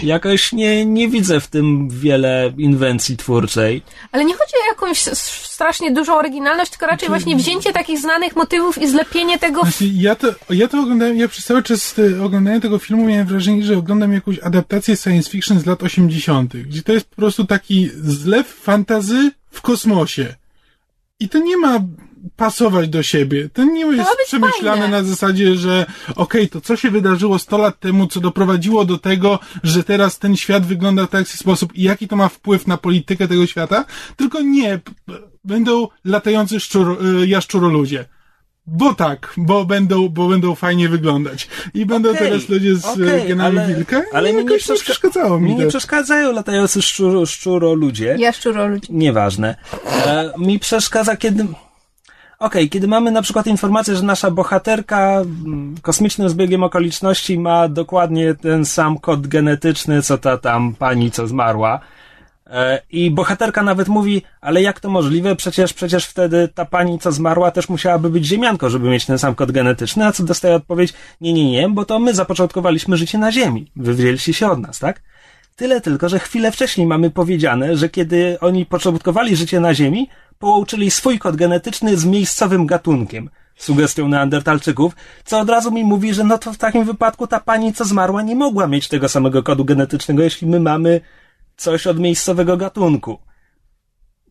Jakoś nie, nie widzę w tym wiele inwencji twórczej. ale nie chodzi o jakąś strasznie dużą oryginalność, tylko raczej właśnie wzięcie takich znanych motywów i zlepienie tego Znaczy, ja to, ja to oglądałem, ja przez cały czas e, oglądania tego filmu miałem wrażenie, że oglądam jakąś adaptację science fiction z lat 80., gdzie to jest po prostu taki zlew fantazy w kosmosie. I to nie ma pasować do siebie. To nie jest przemyślane fajne. na zasadzie, że okej, to co się wydarzyło 100 lat temu, co doprowadziło do tego, że teraz ten świat wygląda w taki sposób i jaki to ma wpływ na politykę tego świata, tylko nie, będą latający szczur, y, jaszczuroludzie. Bo tak, bo będą, bo będą fajnie wyglądać. I będą Okej, teraz ludzie z okej, okay, genami ale- wilka. ale i mi nie przeszka- przeszkadzało mi Mi nie przeszkadzają latający szczuro, szczuro ludzie. jaszczuro ludzi. Nieważne. E, mi przeszkadza, kiedy. Okej, kiedy mamy na przykład informację, że nasza bohaterka mm, kosmicznym zbiegiem okoliczności ma dokładnie ten sam kod genetyczny, co ta tam pani, co zmarła. E, I bohaterka nawet mówi, ale jak to możliwe? Przecież, przecież wtedy ta pani, co zmarła, też musiałaby być ziemianką, żeby mieć ten sam kod genetyczny, a co dostaje odpowiedź, nie, nie, nie, bo to my zapoczątkowaliśmy życie na Ziemi. Wy wzięliście się od nas, tak? Tyle tylko, że chwilę wcześniej mamy powiedziane, że kiedy oni początkowali życie na Ziemi, połączyli swój kod genetyczny z miejscowym gatunkiem, sugestią neandertalczyków, co od razu mi mówi, że no to w takim wypadku ta pani, co zmarła, nie mogła mieć tego samego kodu genetycznego, jeśli my mamy coś od miejscowego gatunku.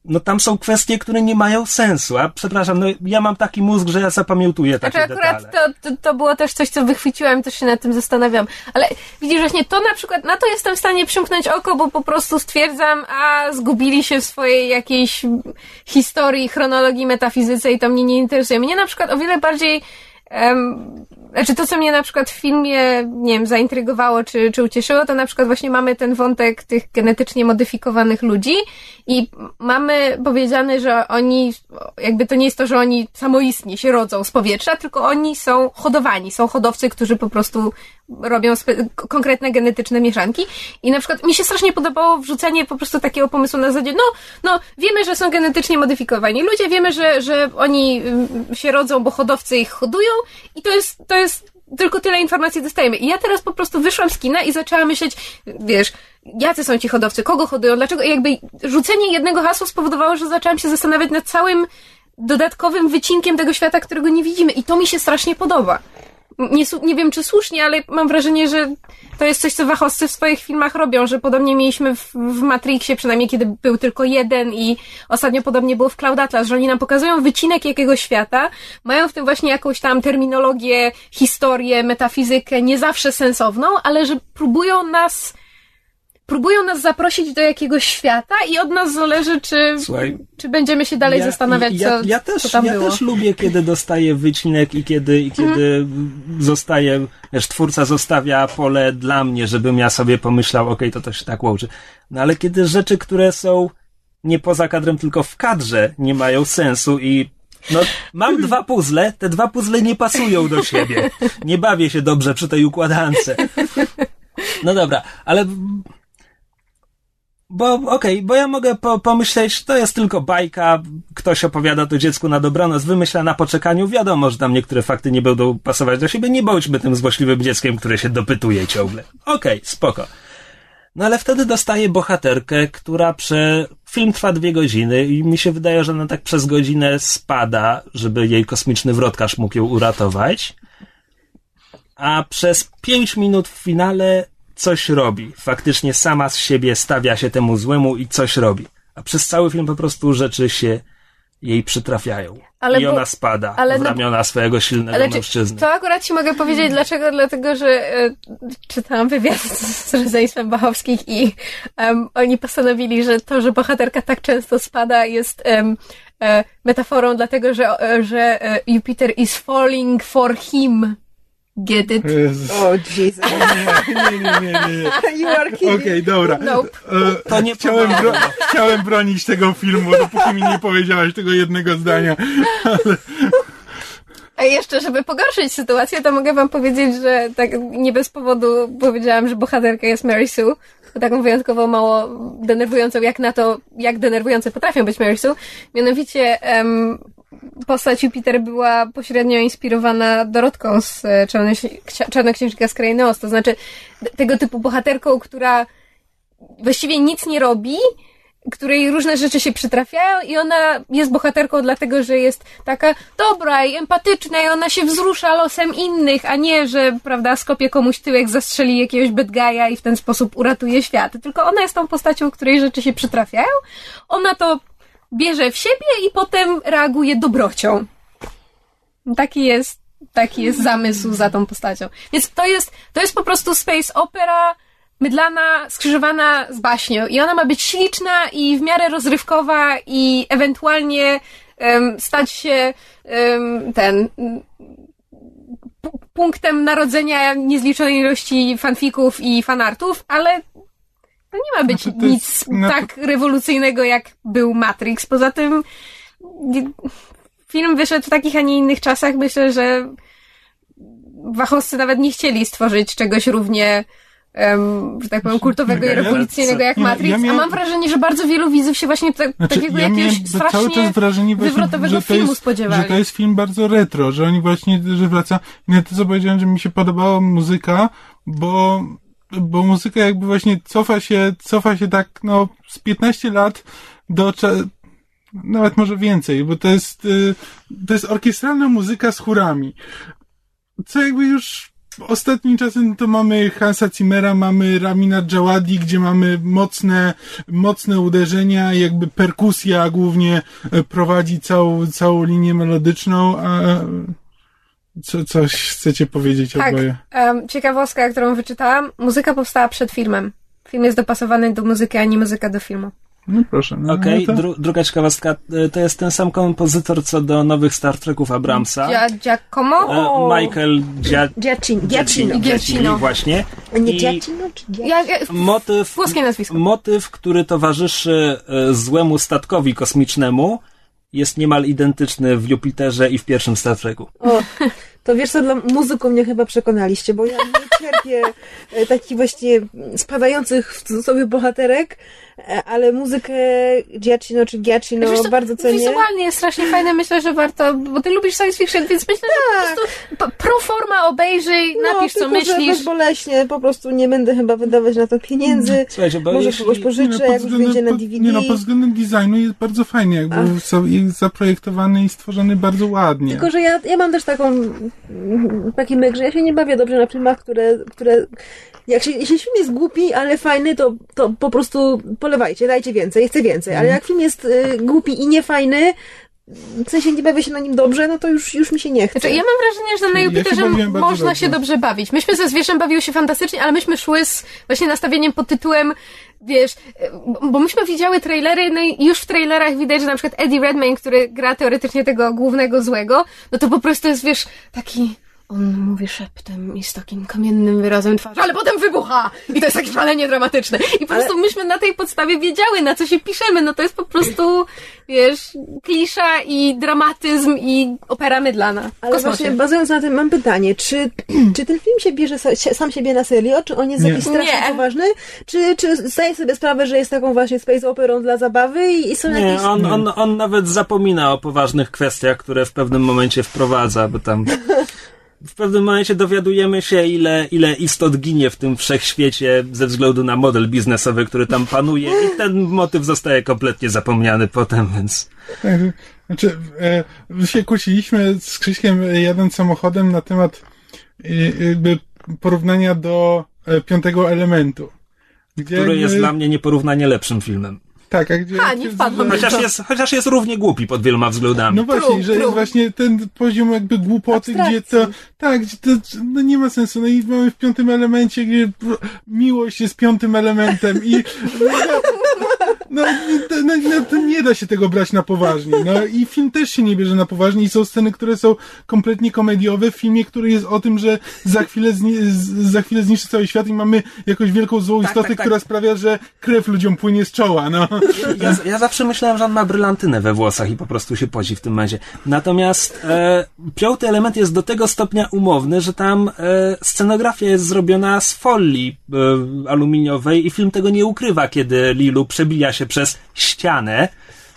No tam są kwestie, które nie mają sensu, a przepraszam, no ja mam taki mózg, że ja zapamiętuję takie Znaczy akurat detale. to, to, to było też coś, co wychwyciłam, też się nad tym zastanawiam. Ale widzisz, właśnie to na przykład, na to jestem w stanie przymknąć oko, bo po prostu stwierdzam, a zgubili się w swojej jakiejś historii, chronologii, metafizyce i to mnie nie interesuje. Mnie na przykład o wiele bardziej em, znaczy to, co mnie na przykład w filmie, nie wiem, zaintrygowało czy, czy ucieszyło, to na przykład właśnie mamy ten wątek tych genetycznie modyfikowanych ludzi i mamy powiedziane, że oni, jakby to nie jest to, że oni samoistnie się rodzą z powietrza, tylko oni są hodowani, są hodowcy, którzy po prostu robią konkretne genetyczne mieszanki i na przykład mi się strasznie podobało wrzucenie po prostu takiego pomysłu na zasadzie, no, no, wiemy, że są genetycznie modyfikowani ludzie, wiemy, że, że oni ym, się rodzą, bo hodowcy ich hodują i to jest, to jest tylko tyle informacji dostajemy. I ja teraz po prostu wyszłam z kina i zaczęłam myśleć, wiesz, jacy są ci hodowcy, kogo hodują, dlaczego, i jakby rzucenie jednego hasła spowodowało, że zaczęłam się zastanawiać nad całym dodatkowym wycinkiem tego świata, którego nie widzimy. I to mi się strasznie podoba. Nie, nie wiem, czy słusznie, ale mam wrażenie, że to jest coś, co wachowcy w swoich filmach robią, że podobnie mieliśmy w, w Matrixie, przynajmniej kiedy był tylko jeden i ostatnio podobnie było w Cloud Atlas, że oni nam pokazują wycinek jakiegoś świata, mają w tym właśnie jakąś tam terminologię, historię, metafizykę, nie zawsze sensowną, ale że próbują nas próbują nas zaprosić do jakiegoś świata i od nas zależy, czy, Słuchaj, czy będziemy się dalej zastanawiać, ja, co, ja też, co tam ja było. też lubię, kiedy dostaję wycinek i kiedy, i kiedy zostaje, wiesz, twórca zostawia pole dla mnie, żebym ja sobie pomyślał, okej, to to się tak łączy. No ale kiedy rzeczy, które są nie poza kadrem, tylko w kadrze, nie mają sensu i no, mam dwa puzzle, te dwa puzzle nie pasują do siebie. Nie bawię się dobrze przy tej układance. No dobra, ale bo okej, bo ja mogę po, pomyśleć, to jest tylko bajka, ktoś opowiada to dziecku na dobranoc, wymyśla na poczekaniu, wiadomo, że tam niektóre fakty nie będą pasować do siebie, nie bądźmy tym złośliwym dzieckiem, które się dopytuje ciągle. Okej, spoko. No ale wtedy dostaję bohaterkę, która prze... Film trwa dwie godziny i mi się wydaje, że ona tak przez godzinę spada, żeby jej kosmiczny wrotkarz mógł ją uratować. A przez pięć minut w finale coś robi. Faktycznie sama z siebie stawia się temu złemu i coś robi. A przez cały film po prostu rzeczy się jej przytrafiają. Ale I bo- ona spada ale w no- ramiona swojego silnego Ale czy, mężczyzny. to akurat ci mogę powiedzieć dlaczego, dlatego że e, czytałam wywiad z, z rodzeństwem Bachowskich i em, oni postanowili, że to, że bohaterka tak często spada jest em, e, metaforą dlatego, że, e, że e, Jupiter is falling for him. Get it? Jezus. O, Jesus. Nie, nie, nie, nie, nie. You are Okej, kidding. dobra. Nope. E, To nie chciałem, bro- chciałem bronić tego filmu, dopóki mi nie powiedziałaś tego jednego zdania. A jeszcze, żeby pogorszyć sytuację, to mogę wam powiedzieć, że tak nie bez powodu powiedziałam, że bohaterka jest Mary Sue. Taką wyjątkowo mało denerwującą, jak na to, jak denerwujące potrafią być Mary Sue. Mianowicie em, postać Jupiter była pośrednio inspirowana Dorotką z e, Czarnoksi- Ksi- Czarnoksiężnika z Krainy Oz. To znaczy tego typu bohaterką, która właściwie nic nie robi, której różne rzeczy się przytrafiają i ona jest bohaterką dlatego, że jest taka dobra i empatyczna i ona się wzrusza losem innych, a nie, że prawda, skopie komuś tyłek, zastrzeli jakiegoś bad guy'a i w ten sposób uratuje świat. Tylko ona jest tą postacią, której rzeczy się przytrafiają. Ona to bierze w siebie i potem reaguje dobrocią. Taki jest, taki jest zamysł za tą postacią. Więc to jest, to jest po prostu space opera, mydlana, skrzyżowana z baśnią i ona ma być śliczna i w miarę rozrywkowa i ewentualnie em, stać się em, ten punktem narodzenia niezliczonej ilości fanfików i fanartów, ale to nie ma być to jest- nic no to- tak rewolucyjnego jak był Matrix. Poza tym film wyszedł w takich, a nie innych czasach. Myślę, że wachowcy nawet nie chcieli stworzyć czegoś równie em, że tak powiem, kultowego i Ja- rewolucyjnego jak ja- Matrix, ja miałem- a mam wrażenie, że bardzo wielu widzów się właśnie tak, Znaczy, takiego ja jakiegoś miałem cały strasznie czas wrażenie właśnie, wywrotowego to filmu jest, spodziewali. że to jest film bardzo retro, że oni właśnie, że wraca. I na to, co powiedziałem, że mi się podobała muzyka, bo, bo muzyka jakby właśnie cofa się, cofa się tak, no, z 15 lat do, nawet może więcej, bo to jest, y, to jest orkiestralna muzyka z chórami. Co jakby już ostatnim czasem to mamy Hansa Zimmera, mamy Ramina Djawadi, gdzie mamy mocne, mocne uderzenia, jakby perkusja głównie e, prowadzi całą, całą linię melodyczną, a co, coś chcecie powiedzieć Tak. oboje? Em, ciekawostka, którą wyczytałam, muzyka powstała przed filmem. Film jest dopasowany do muzyki, a nie muzyka do filmu. No proszę. No, Okej, no to, dru- druga ciekawostka, e, to jest ten sam kompozytor co do nowych Star Treków Abramsa. Gia- Giacomo? E, Michael Gia- Giacchino. Giacchino, Giacchino. Giacchino, właśnie. Nie I Giacchino, czy ja, motyw, włoskie nazwisko. motyw, który towarzyszy e, złemu statkowi kosmicznemu jest niemal identyczny w Jupiterze i w pierwszym Star Treku. O, to wiesz co, dla muzyką mnie chyba przekonaliście, bo ja nie cierpię e, takich właśnie spadających w cudzysłowie bohaterek, Ale muzykę Giacchino czy Giacchino Wiesz co, No, bardzo cenię. Wizualnie jest strasznie fajne, myślę, że warto, bo ty lubisz science fiction, więc myślę, że po prostu p- pro forma obejrzyj, napisz co No, tylko, że myślisz. bezboleśnie, po prostu nie będę chyba wydawać na to pieniędzy. Słuchajcie, bo Może jeśli- kogoś pożyczę, no, jak już wyjdzie na DVD. nie no, pod względem designu jest bardzo fajnie, jakby jest zaprojektowany i stworzony bardzo ładnie. Tylko, że ja, ja mam też taką, mm, taki myk, że ja się nie bawię dobrze na filmach, które, które jak się, jeśli film jest głupi, ale fajny, to, to po prostu polewajcie, dajcie więcej, chcę więcej. Ale jak film jest y, głupi i niefajny, w sensie nie bawię się na nim dobrze, no to już, już mi się nie chce. Znaczy, ja mam wrażenie, że na Ja się Jupiterze bardzo można dobrze. się dobrze bawić. Myśmy ze Zwierzem bawiły się fantastycznie, ale myśmy szły z właśnie nastawieniem pod tytułem, wiesz, bo myśmy widziały trailery, no i już w trailerach widać, że na przykład Eddie Redmayne, który gra teoretycznie tego głównego złego, no to po prostu jest, wiesz, taki... On mówi szeptem i z takim kamiennym wyrazem twarzy, ale potem wybucha! I to jest takie szalenie dramatyczne. I po prostu myśmy na tej podstawie wiedziały, na co się piszemy. No to jest po prostu, wiesz, klisza i dramatyzm i opera mydlana. Ale kosmosie. właśnie bazując na tym mam pytanie, czy, czy ten film się bierze sam siebie na serio, czy on jest Nie. jakiś strasznie Nie. poważny, czy, czy zdaje sobie sprawę, że jest taką właśnie space operą dla zabawy i, i są Nie, jakieś... on, on, on nawet zapomina o poważnych kwestiach, które w pewnym momencie wprowadza, bo tam w pewnym momencie dowiadujemy się, ile, ile istot ginie w tym wszechświecie ze względu na model biznesowy, który tam panuje i ten motyw zostaje kompletnie zapomniany potem, więc... Znaczy, e, my się kłóciliśmy z Krzyśkiem jadąc samochodem na temat e, jakby porównania do e, piątego elementu. Gdzie Który jakby, jest dla mnie nieporównanie lepszym filmem. Tak, a gdzie... Ha, nie wpadłam na Chociaż jest, chociaż jest równie głupi pod wieloma względami. No właśnie, True, że true. jest właśnie ten poziom jakby głupoty, gdzie to, Abstrakcji. tak, gdzie to, no nie ma sensu. No i mamy w piątym elemencie, gdzie miłość jest piątym elementem i no, no, no to nie da się tego brać na poważnie. No i film też się nie bierze na poważnie i są sceny, które są kompletnie komediowe w filmie, który jest o tym, że za chwilę, zni- za chwilę zniszczy cały świat i mamy jakąś wielką złą Tak, istotę, tak, tak. która sprawia, że krew ludziom płynie z czoła, no. Ja, ja zawsze myślałem, że on ma brylantynę we włosach i po prostu się poci w tym momencie. Natomiast e, piąty element jest do tego stopnia umowny, że tam e, scenografia jest zrobiona z folii e, aluminiowej i film tego nie ukrywa, kiedy Lilu przebija się przez ścianę,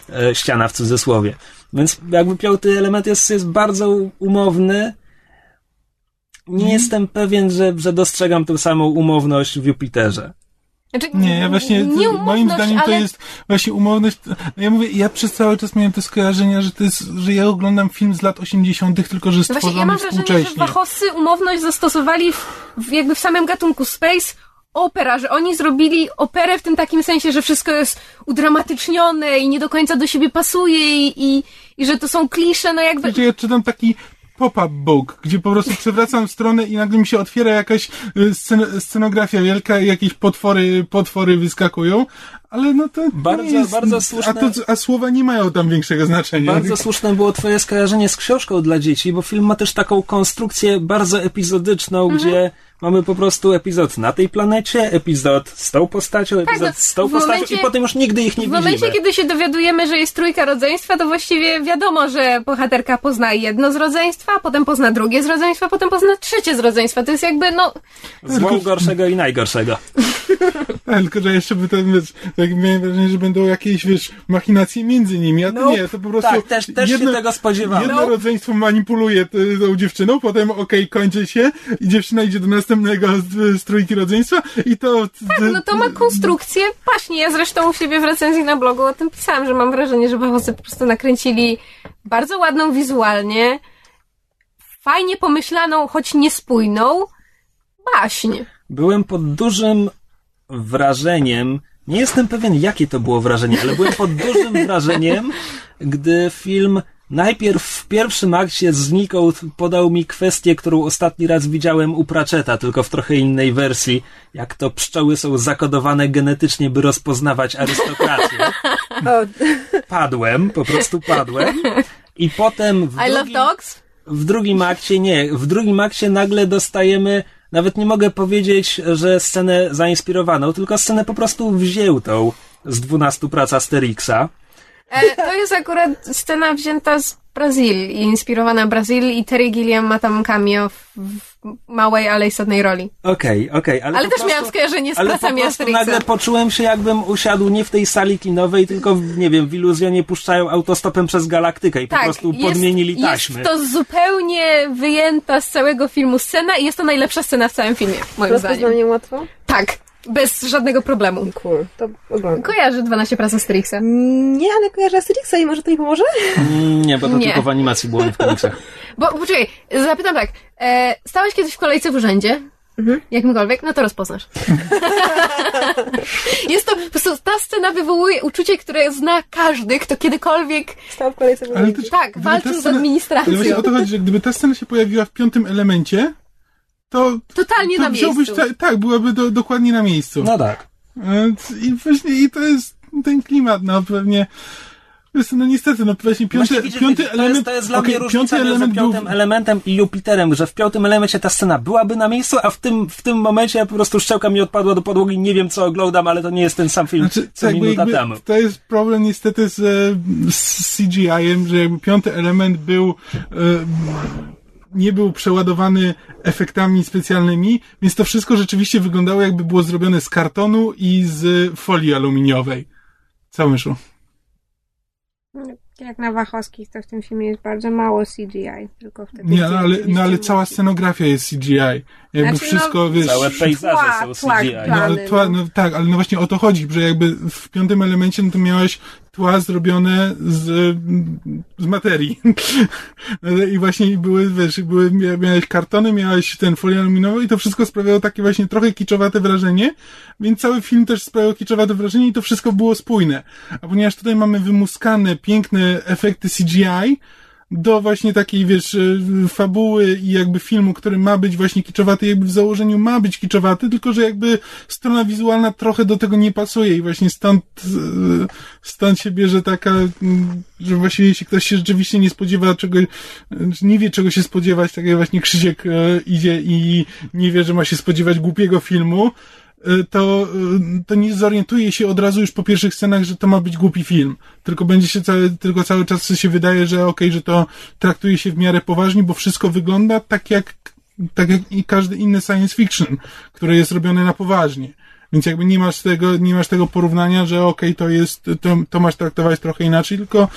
e, ściana w cudzysłowie. Więc jakby piąty element jest, jest bardzo umowny. Nie jestem pewien, że, że dostrzegam tę samą umowność w Jupiterze. Znaczy, Nie, ja właśnie, nie moim zdaniem to ale... jest właśnie umowność. No ja mówię, ja przez cały czas miałem te skojarzenia, że to jest, że ja oglądam film z lat 80., tylko że Właśnie stworzony ja mam wrażenie, że. Wachosy umowność zastosowali w, w jakby w samym gatunku space opera, że oni zrobili operę w tym takim sensie, że wszystko jest udramatycznione i nie do końca do siebie pasuje i, i, i że to są klisze, no jakby... Wiecie, ja czytam taki pop-up book, gdzie po prostu przewracam stronę i nagle mi się otwiera jakaś y, scen scenografia wielka i jakieś potwory, potwory wyskakują, ale no to Bardzo- nie jest, bardzo a, słuszne- to, a słowa nie mają tam większego znaczenia. Bardzo słuszne było twoje skojarzenie z książką dla dzieci, bo film ma też taką konstrukcję bardzo epizodyczną, Mhm. gdzie mamy po prostu epizod na tej planecie, epizod z tą postacią, epizod no, z tą w postacią momencie- i potem już nigdy ich nie W momencie, widzimy. kiedy się dowiadujemy, że jest trójka rodzeństwa, to właściwie wiadomo, że bohaterka pozna jedno z rodzeństwa, potem pozna drugie z rodzeństwa, potem pozna trzecie z rodzeństwa. To jest jakby, no, Złą, gorszego i najgorszego. Tak, tylko, że jeszcze by ten, wiesz, tak miałem wrażenie, że będą jakieś, wiesz, machinacje między nimi, a to Nope. nie, to po prostu... Tak, też, też jedno, się tego spodziewałem. Jedno rodzeństwo manipuluje t- tą dziewczyną, potem okej, kończy się i dziewczyna idzie do następnego z, z trójki rodzeństwa i to... tak, no to ma konstrukcję paśnie. Ja zresztą u siebie w recenzji na blogu o tym pisałam, że mam wrażenie, że Wachosy po prostu nakręcili bardzo ładną wizualnie, fajnie pomyślaną, choć niespójną baśń. Byłem pod dużym wrażeniem, nie jestem pewien jakie to było wrażenie, ale byłem pod dużym wrażeniem, gdy film najpierw pierwszym akcie znikąd podał mi kwestię, którą ostatni raz widziałem u Pratchetta, tylko w trochę innej wersji, jak to pszczoły są zakodowane genetycznie, by rozpoznawać arystokrację. Padłem, po prostu padłem. I potem w I love drugim, dogs. w drugim akcie nie. W drugim akcie nagle dostajemy, nawet nie mogę powiedzieć, że scenę zainspirowaną, tylko scenę po prostu wziętą z 12 prac Asterixa. E, to jest akurat scena wzięta z Brazylii, inspirowana Brazylii i Terry Gilliam ma tam cameo w, w małej, ale istotnej roli. Okej, okej, ale Ale po też prostu- miałam skojarzenie z Ale pracami Asterixa. nagle poczułem się, jakbym usiadł nie w tej sali kinowej, tylko, w, nie wiem, w iluzjonie puszczają autostopem przez galaktykę i po prostu Tak, jest, podmienili taśmy. Jest to zupełnie wyjęta z całego filmu scena i jest to najlepsza scena w całym filmie, moim zdaniem. Rozpoznanie łatwo? Tak, bez żadnego problemu. Cool, to oglądam. Kojarzy 12 prac Asterixa. Nie, ale kojarzę Asterixa i może to mi pomoże? Mm, Nie, bo to Nie. tylko w animacji było, nie w komiksach. Bo, poczekaj, zapytam tak, e, stałeś kiedyś w kolejce w urzędzie? Mhm. Jakimkolwiek? No to rozpoznasz. jest to, po prostu ta scena wywołuje uczucie, które zna każdy, kto kiedykolwiek, Stał w kolejce w Ale urzędzie. też, tak, walczył z Ale administracją. właśnie o to chodzi, że gdyby ta scena się pojawiła w piątym elemencie, to, Totalnie to na wziąłbyś miejscu. ta, tak, byłaby do, dokładnie na miejscu. No tak. I właśnie i to jest ten klimat, no pewnie. Wiesz, no niestety, no właśnie piąty, Właśnie widzisz, piąty element. To jest, to jest dla okej, mnie różnica piąty między element był. piątym elementem i Jupiterem, że w piątym elemencie ta scena byłaby na miejscu, a w tym, w tym momencie ja po prostu szczęka mi odpadła do podłogi, nie wiem co oglądam, ale to nie jest ten sam film, Znaczy, co tak, minuta temu. to jest problem niestety z, e, z CGI-em, że jakby piąty element był e, nie był przeładowany efektami specjalnymi, więc to wszystko rzeczywiście wyglądało jakby było zrobione z kartonu i z folii aluminiowej. Co myszu? Jak na Wachowskich, to w tym filmie jest bardzo mało CGI, tylko wtedy. Nie, no, ale, no ale cała scenografia jest CGI. Jakby Znaczy, no, wszystko, wiesz... Całe pejzaże Tła, są tła, CGI. tła. No, ale plany, tła, no. no tak, ale no właśnie o to chodzi, że jakby w piątym elemencie no to miałeś tła zrobione z, z materii. I właśnie były, wiesz, były, mia- miałeś kartony, miałeś ten folię aluminową i to wszystko sprawiało takie właśnie trochę kiczowate wrażenie, więc cały film też sprawiał kiczowate wrażenie i to wszystko było spójne. A ponieważ tutaj mamy wymuskane, piękne efekty CGI, do właśnie takiej, wiesz, y, fabuły i jakby filmu, który ma być właśnie kiczowaty, jakby w założeniu ma być kiczowaty, tylko że jakby strona wizualna trochę do tego nie pasuje i właśnie stąd, y, stąd się bierze taka, że właściwie jeśli ktoś się rzeczywiście nie spodziewa czego, y, nie wie czego się spodziewać, tak jak właśnie Krzysiek idzie i nie wie, że ma się spodziewać głupiego filmu, to, y, to nie zorientuje się od razu już po pierwszych scenach, że to ma być głupi film. Tylko będzie się cały, tylko cały czas się wydaje, że okej, że to traktuje się w miarę poważnie, bo wszystko wygląda tak jak, tak jak i każdy inny science fiction, które jest robione na poważnie. Więc jakby nie masz tego, nie masz tego porównania, że okej, to jest, to, to masz traktować trochę inaczej, tylko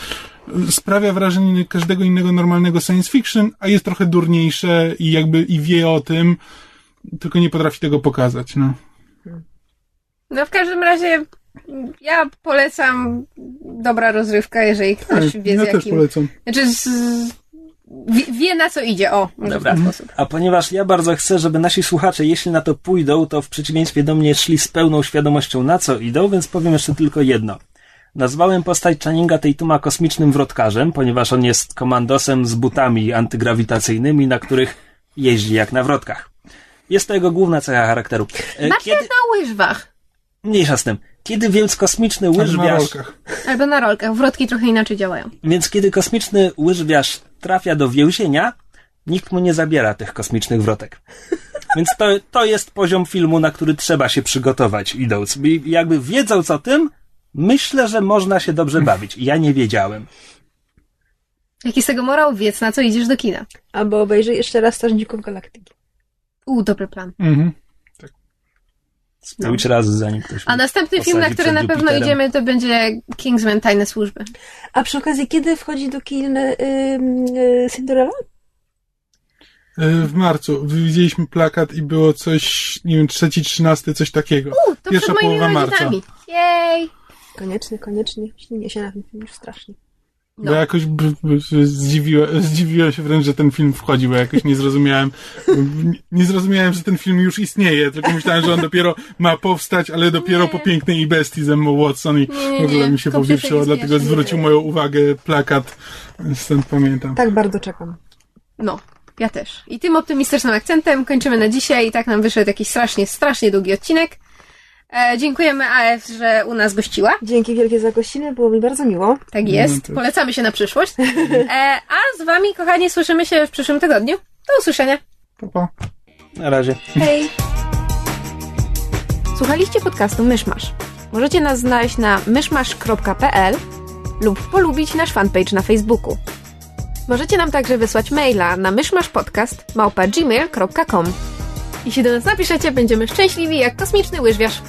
y, sprawia wrażenie każdego innego normalnego science fiction, a jest trochę durniejsze i jakby i wie o tym, tylko nie potrafi tego pokazać, no. No w każdym razie ja polecam dobra rozrywka, jeżeli ktoś wie z ja też jakim... polecam. Znaczy z... wie, wie na co idzie, o, może Dobra. w ten sposób. A ponieważ ja bardzo chcę, żeby nasi słuchacze, jeśli na to pójdą, to w przeciwieństwie do mnie szli z pełną świadomością na co idą, więc powiem jeszcze tylko jedno. Nazwałem postać Channinga Tatuma kosmicznym wrotkarzem, ponieważ on jest komandosem z butami antygrawitacyjnymi, na których jeździ jak na wrotkach. Jest to jego główna cecha charakteru. E, Znaczy Kiedy... na łyżwach. Mniejsza z tym. Kiedy więc kosmiczny łyżwiarz... rolkach. Albo na rolkach. Wrotki trochę inaczej działają. Więc kiedy kosmiczny łyżwiarz trafia do więzienia, nikt mu nie zabiera tych kosmicznych wrotek. Więc to, to jest poziom filmu, na który trzeba się przygotować idąc. I jakby wiedząc o tym, myślę, że można się dobrze bawić. Ja nie wiedziałem. Jaki z tego morał? Wiedz, na co idziesz do kina. Albo obejrzyj jeszcze raz Strażników Galaktyki. U, dobry plan. Mhm. Spróbujcie raz, zanim ktoś... A następny film, na który na pewno idziemy, to będzie Kingsman Tajne Służby. A przy okazji, kiedy wchodzi do kin y, y, Cinderella? E, W marcu widzieliśmy plakat i było coś, nie wiem, trzeci, trzynasty, coś takiego. U, to Pierwsza przed moimi połowa rodzicami. Jej! Koniecznie, koniecznie. Śnienie się na ten film już strasznie. Bo No. jakoś b, b, zdziwiłem, zdziwiłem się wręcz, że ten film wchodzi, bo jakoś nie zrozumiałem, nie- zrozumiałem, że ten film już istnieje, tylko myślałem, że on dopiero ma powstać, ale dopiero Nie. po Pięknej i Bestii ze Emma Watson i Nie, nie, w ogóle mi się nie dlatego zwrócił moją uwagę plakat, stąd pamiętam. Tak bardzo czekam. No, ja też. I tym optymistycznym akcentem kończymy na dzisiaj. I tak nam wyszedł jakiś strasznie, strasznie długi odcinek. E, dziękujemy AF, że u nas gościła. Dzięki wielkie za gościnę, było mi bardzo miło. Tak jest. to- Polecamy się na przyszłość. E, a z wami, kochani, słyszymy się w przyszłym tygodniu. Do usłyszenia. Pa, pa. Na razie. Hej! Słuchaliście podcastu Myszmasz. Możecie nas znaleźć na myszmasz.pl lub polubić nasz fanpage na Facebooku. Możecie nam także wysłać maila na myszmaszpodcast małpa gmail.com Jeśli do nas napiszecie, będziemy szczęśliwi jak kosmiczny łyżwiarz.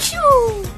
咻。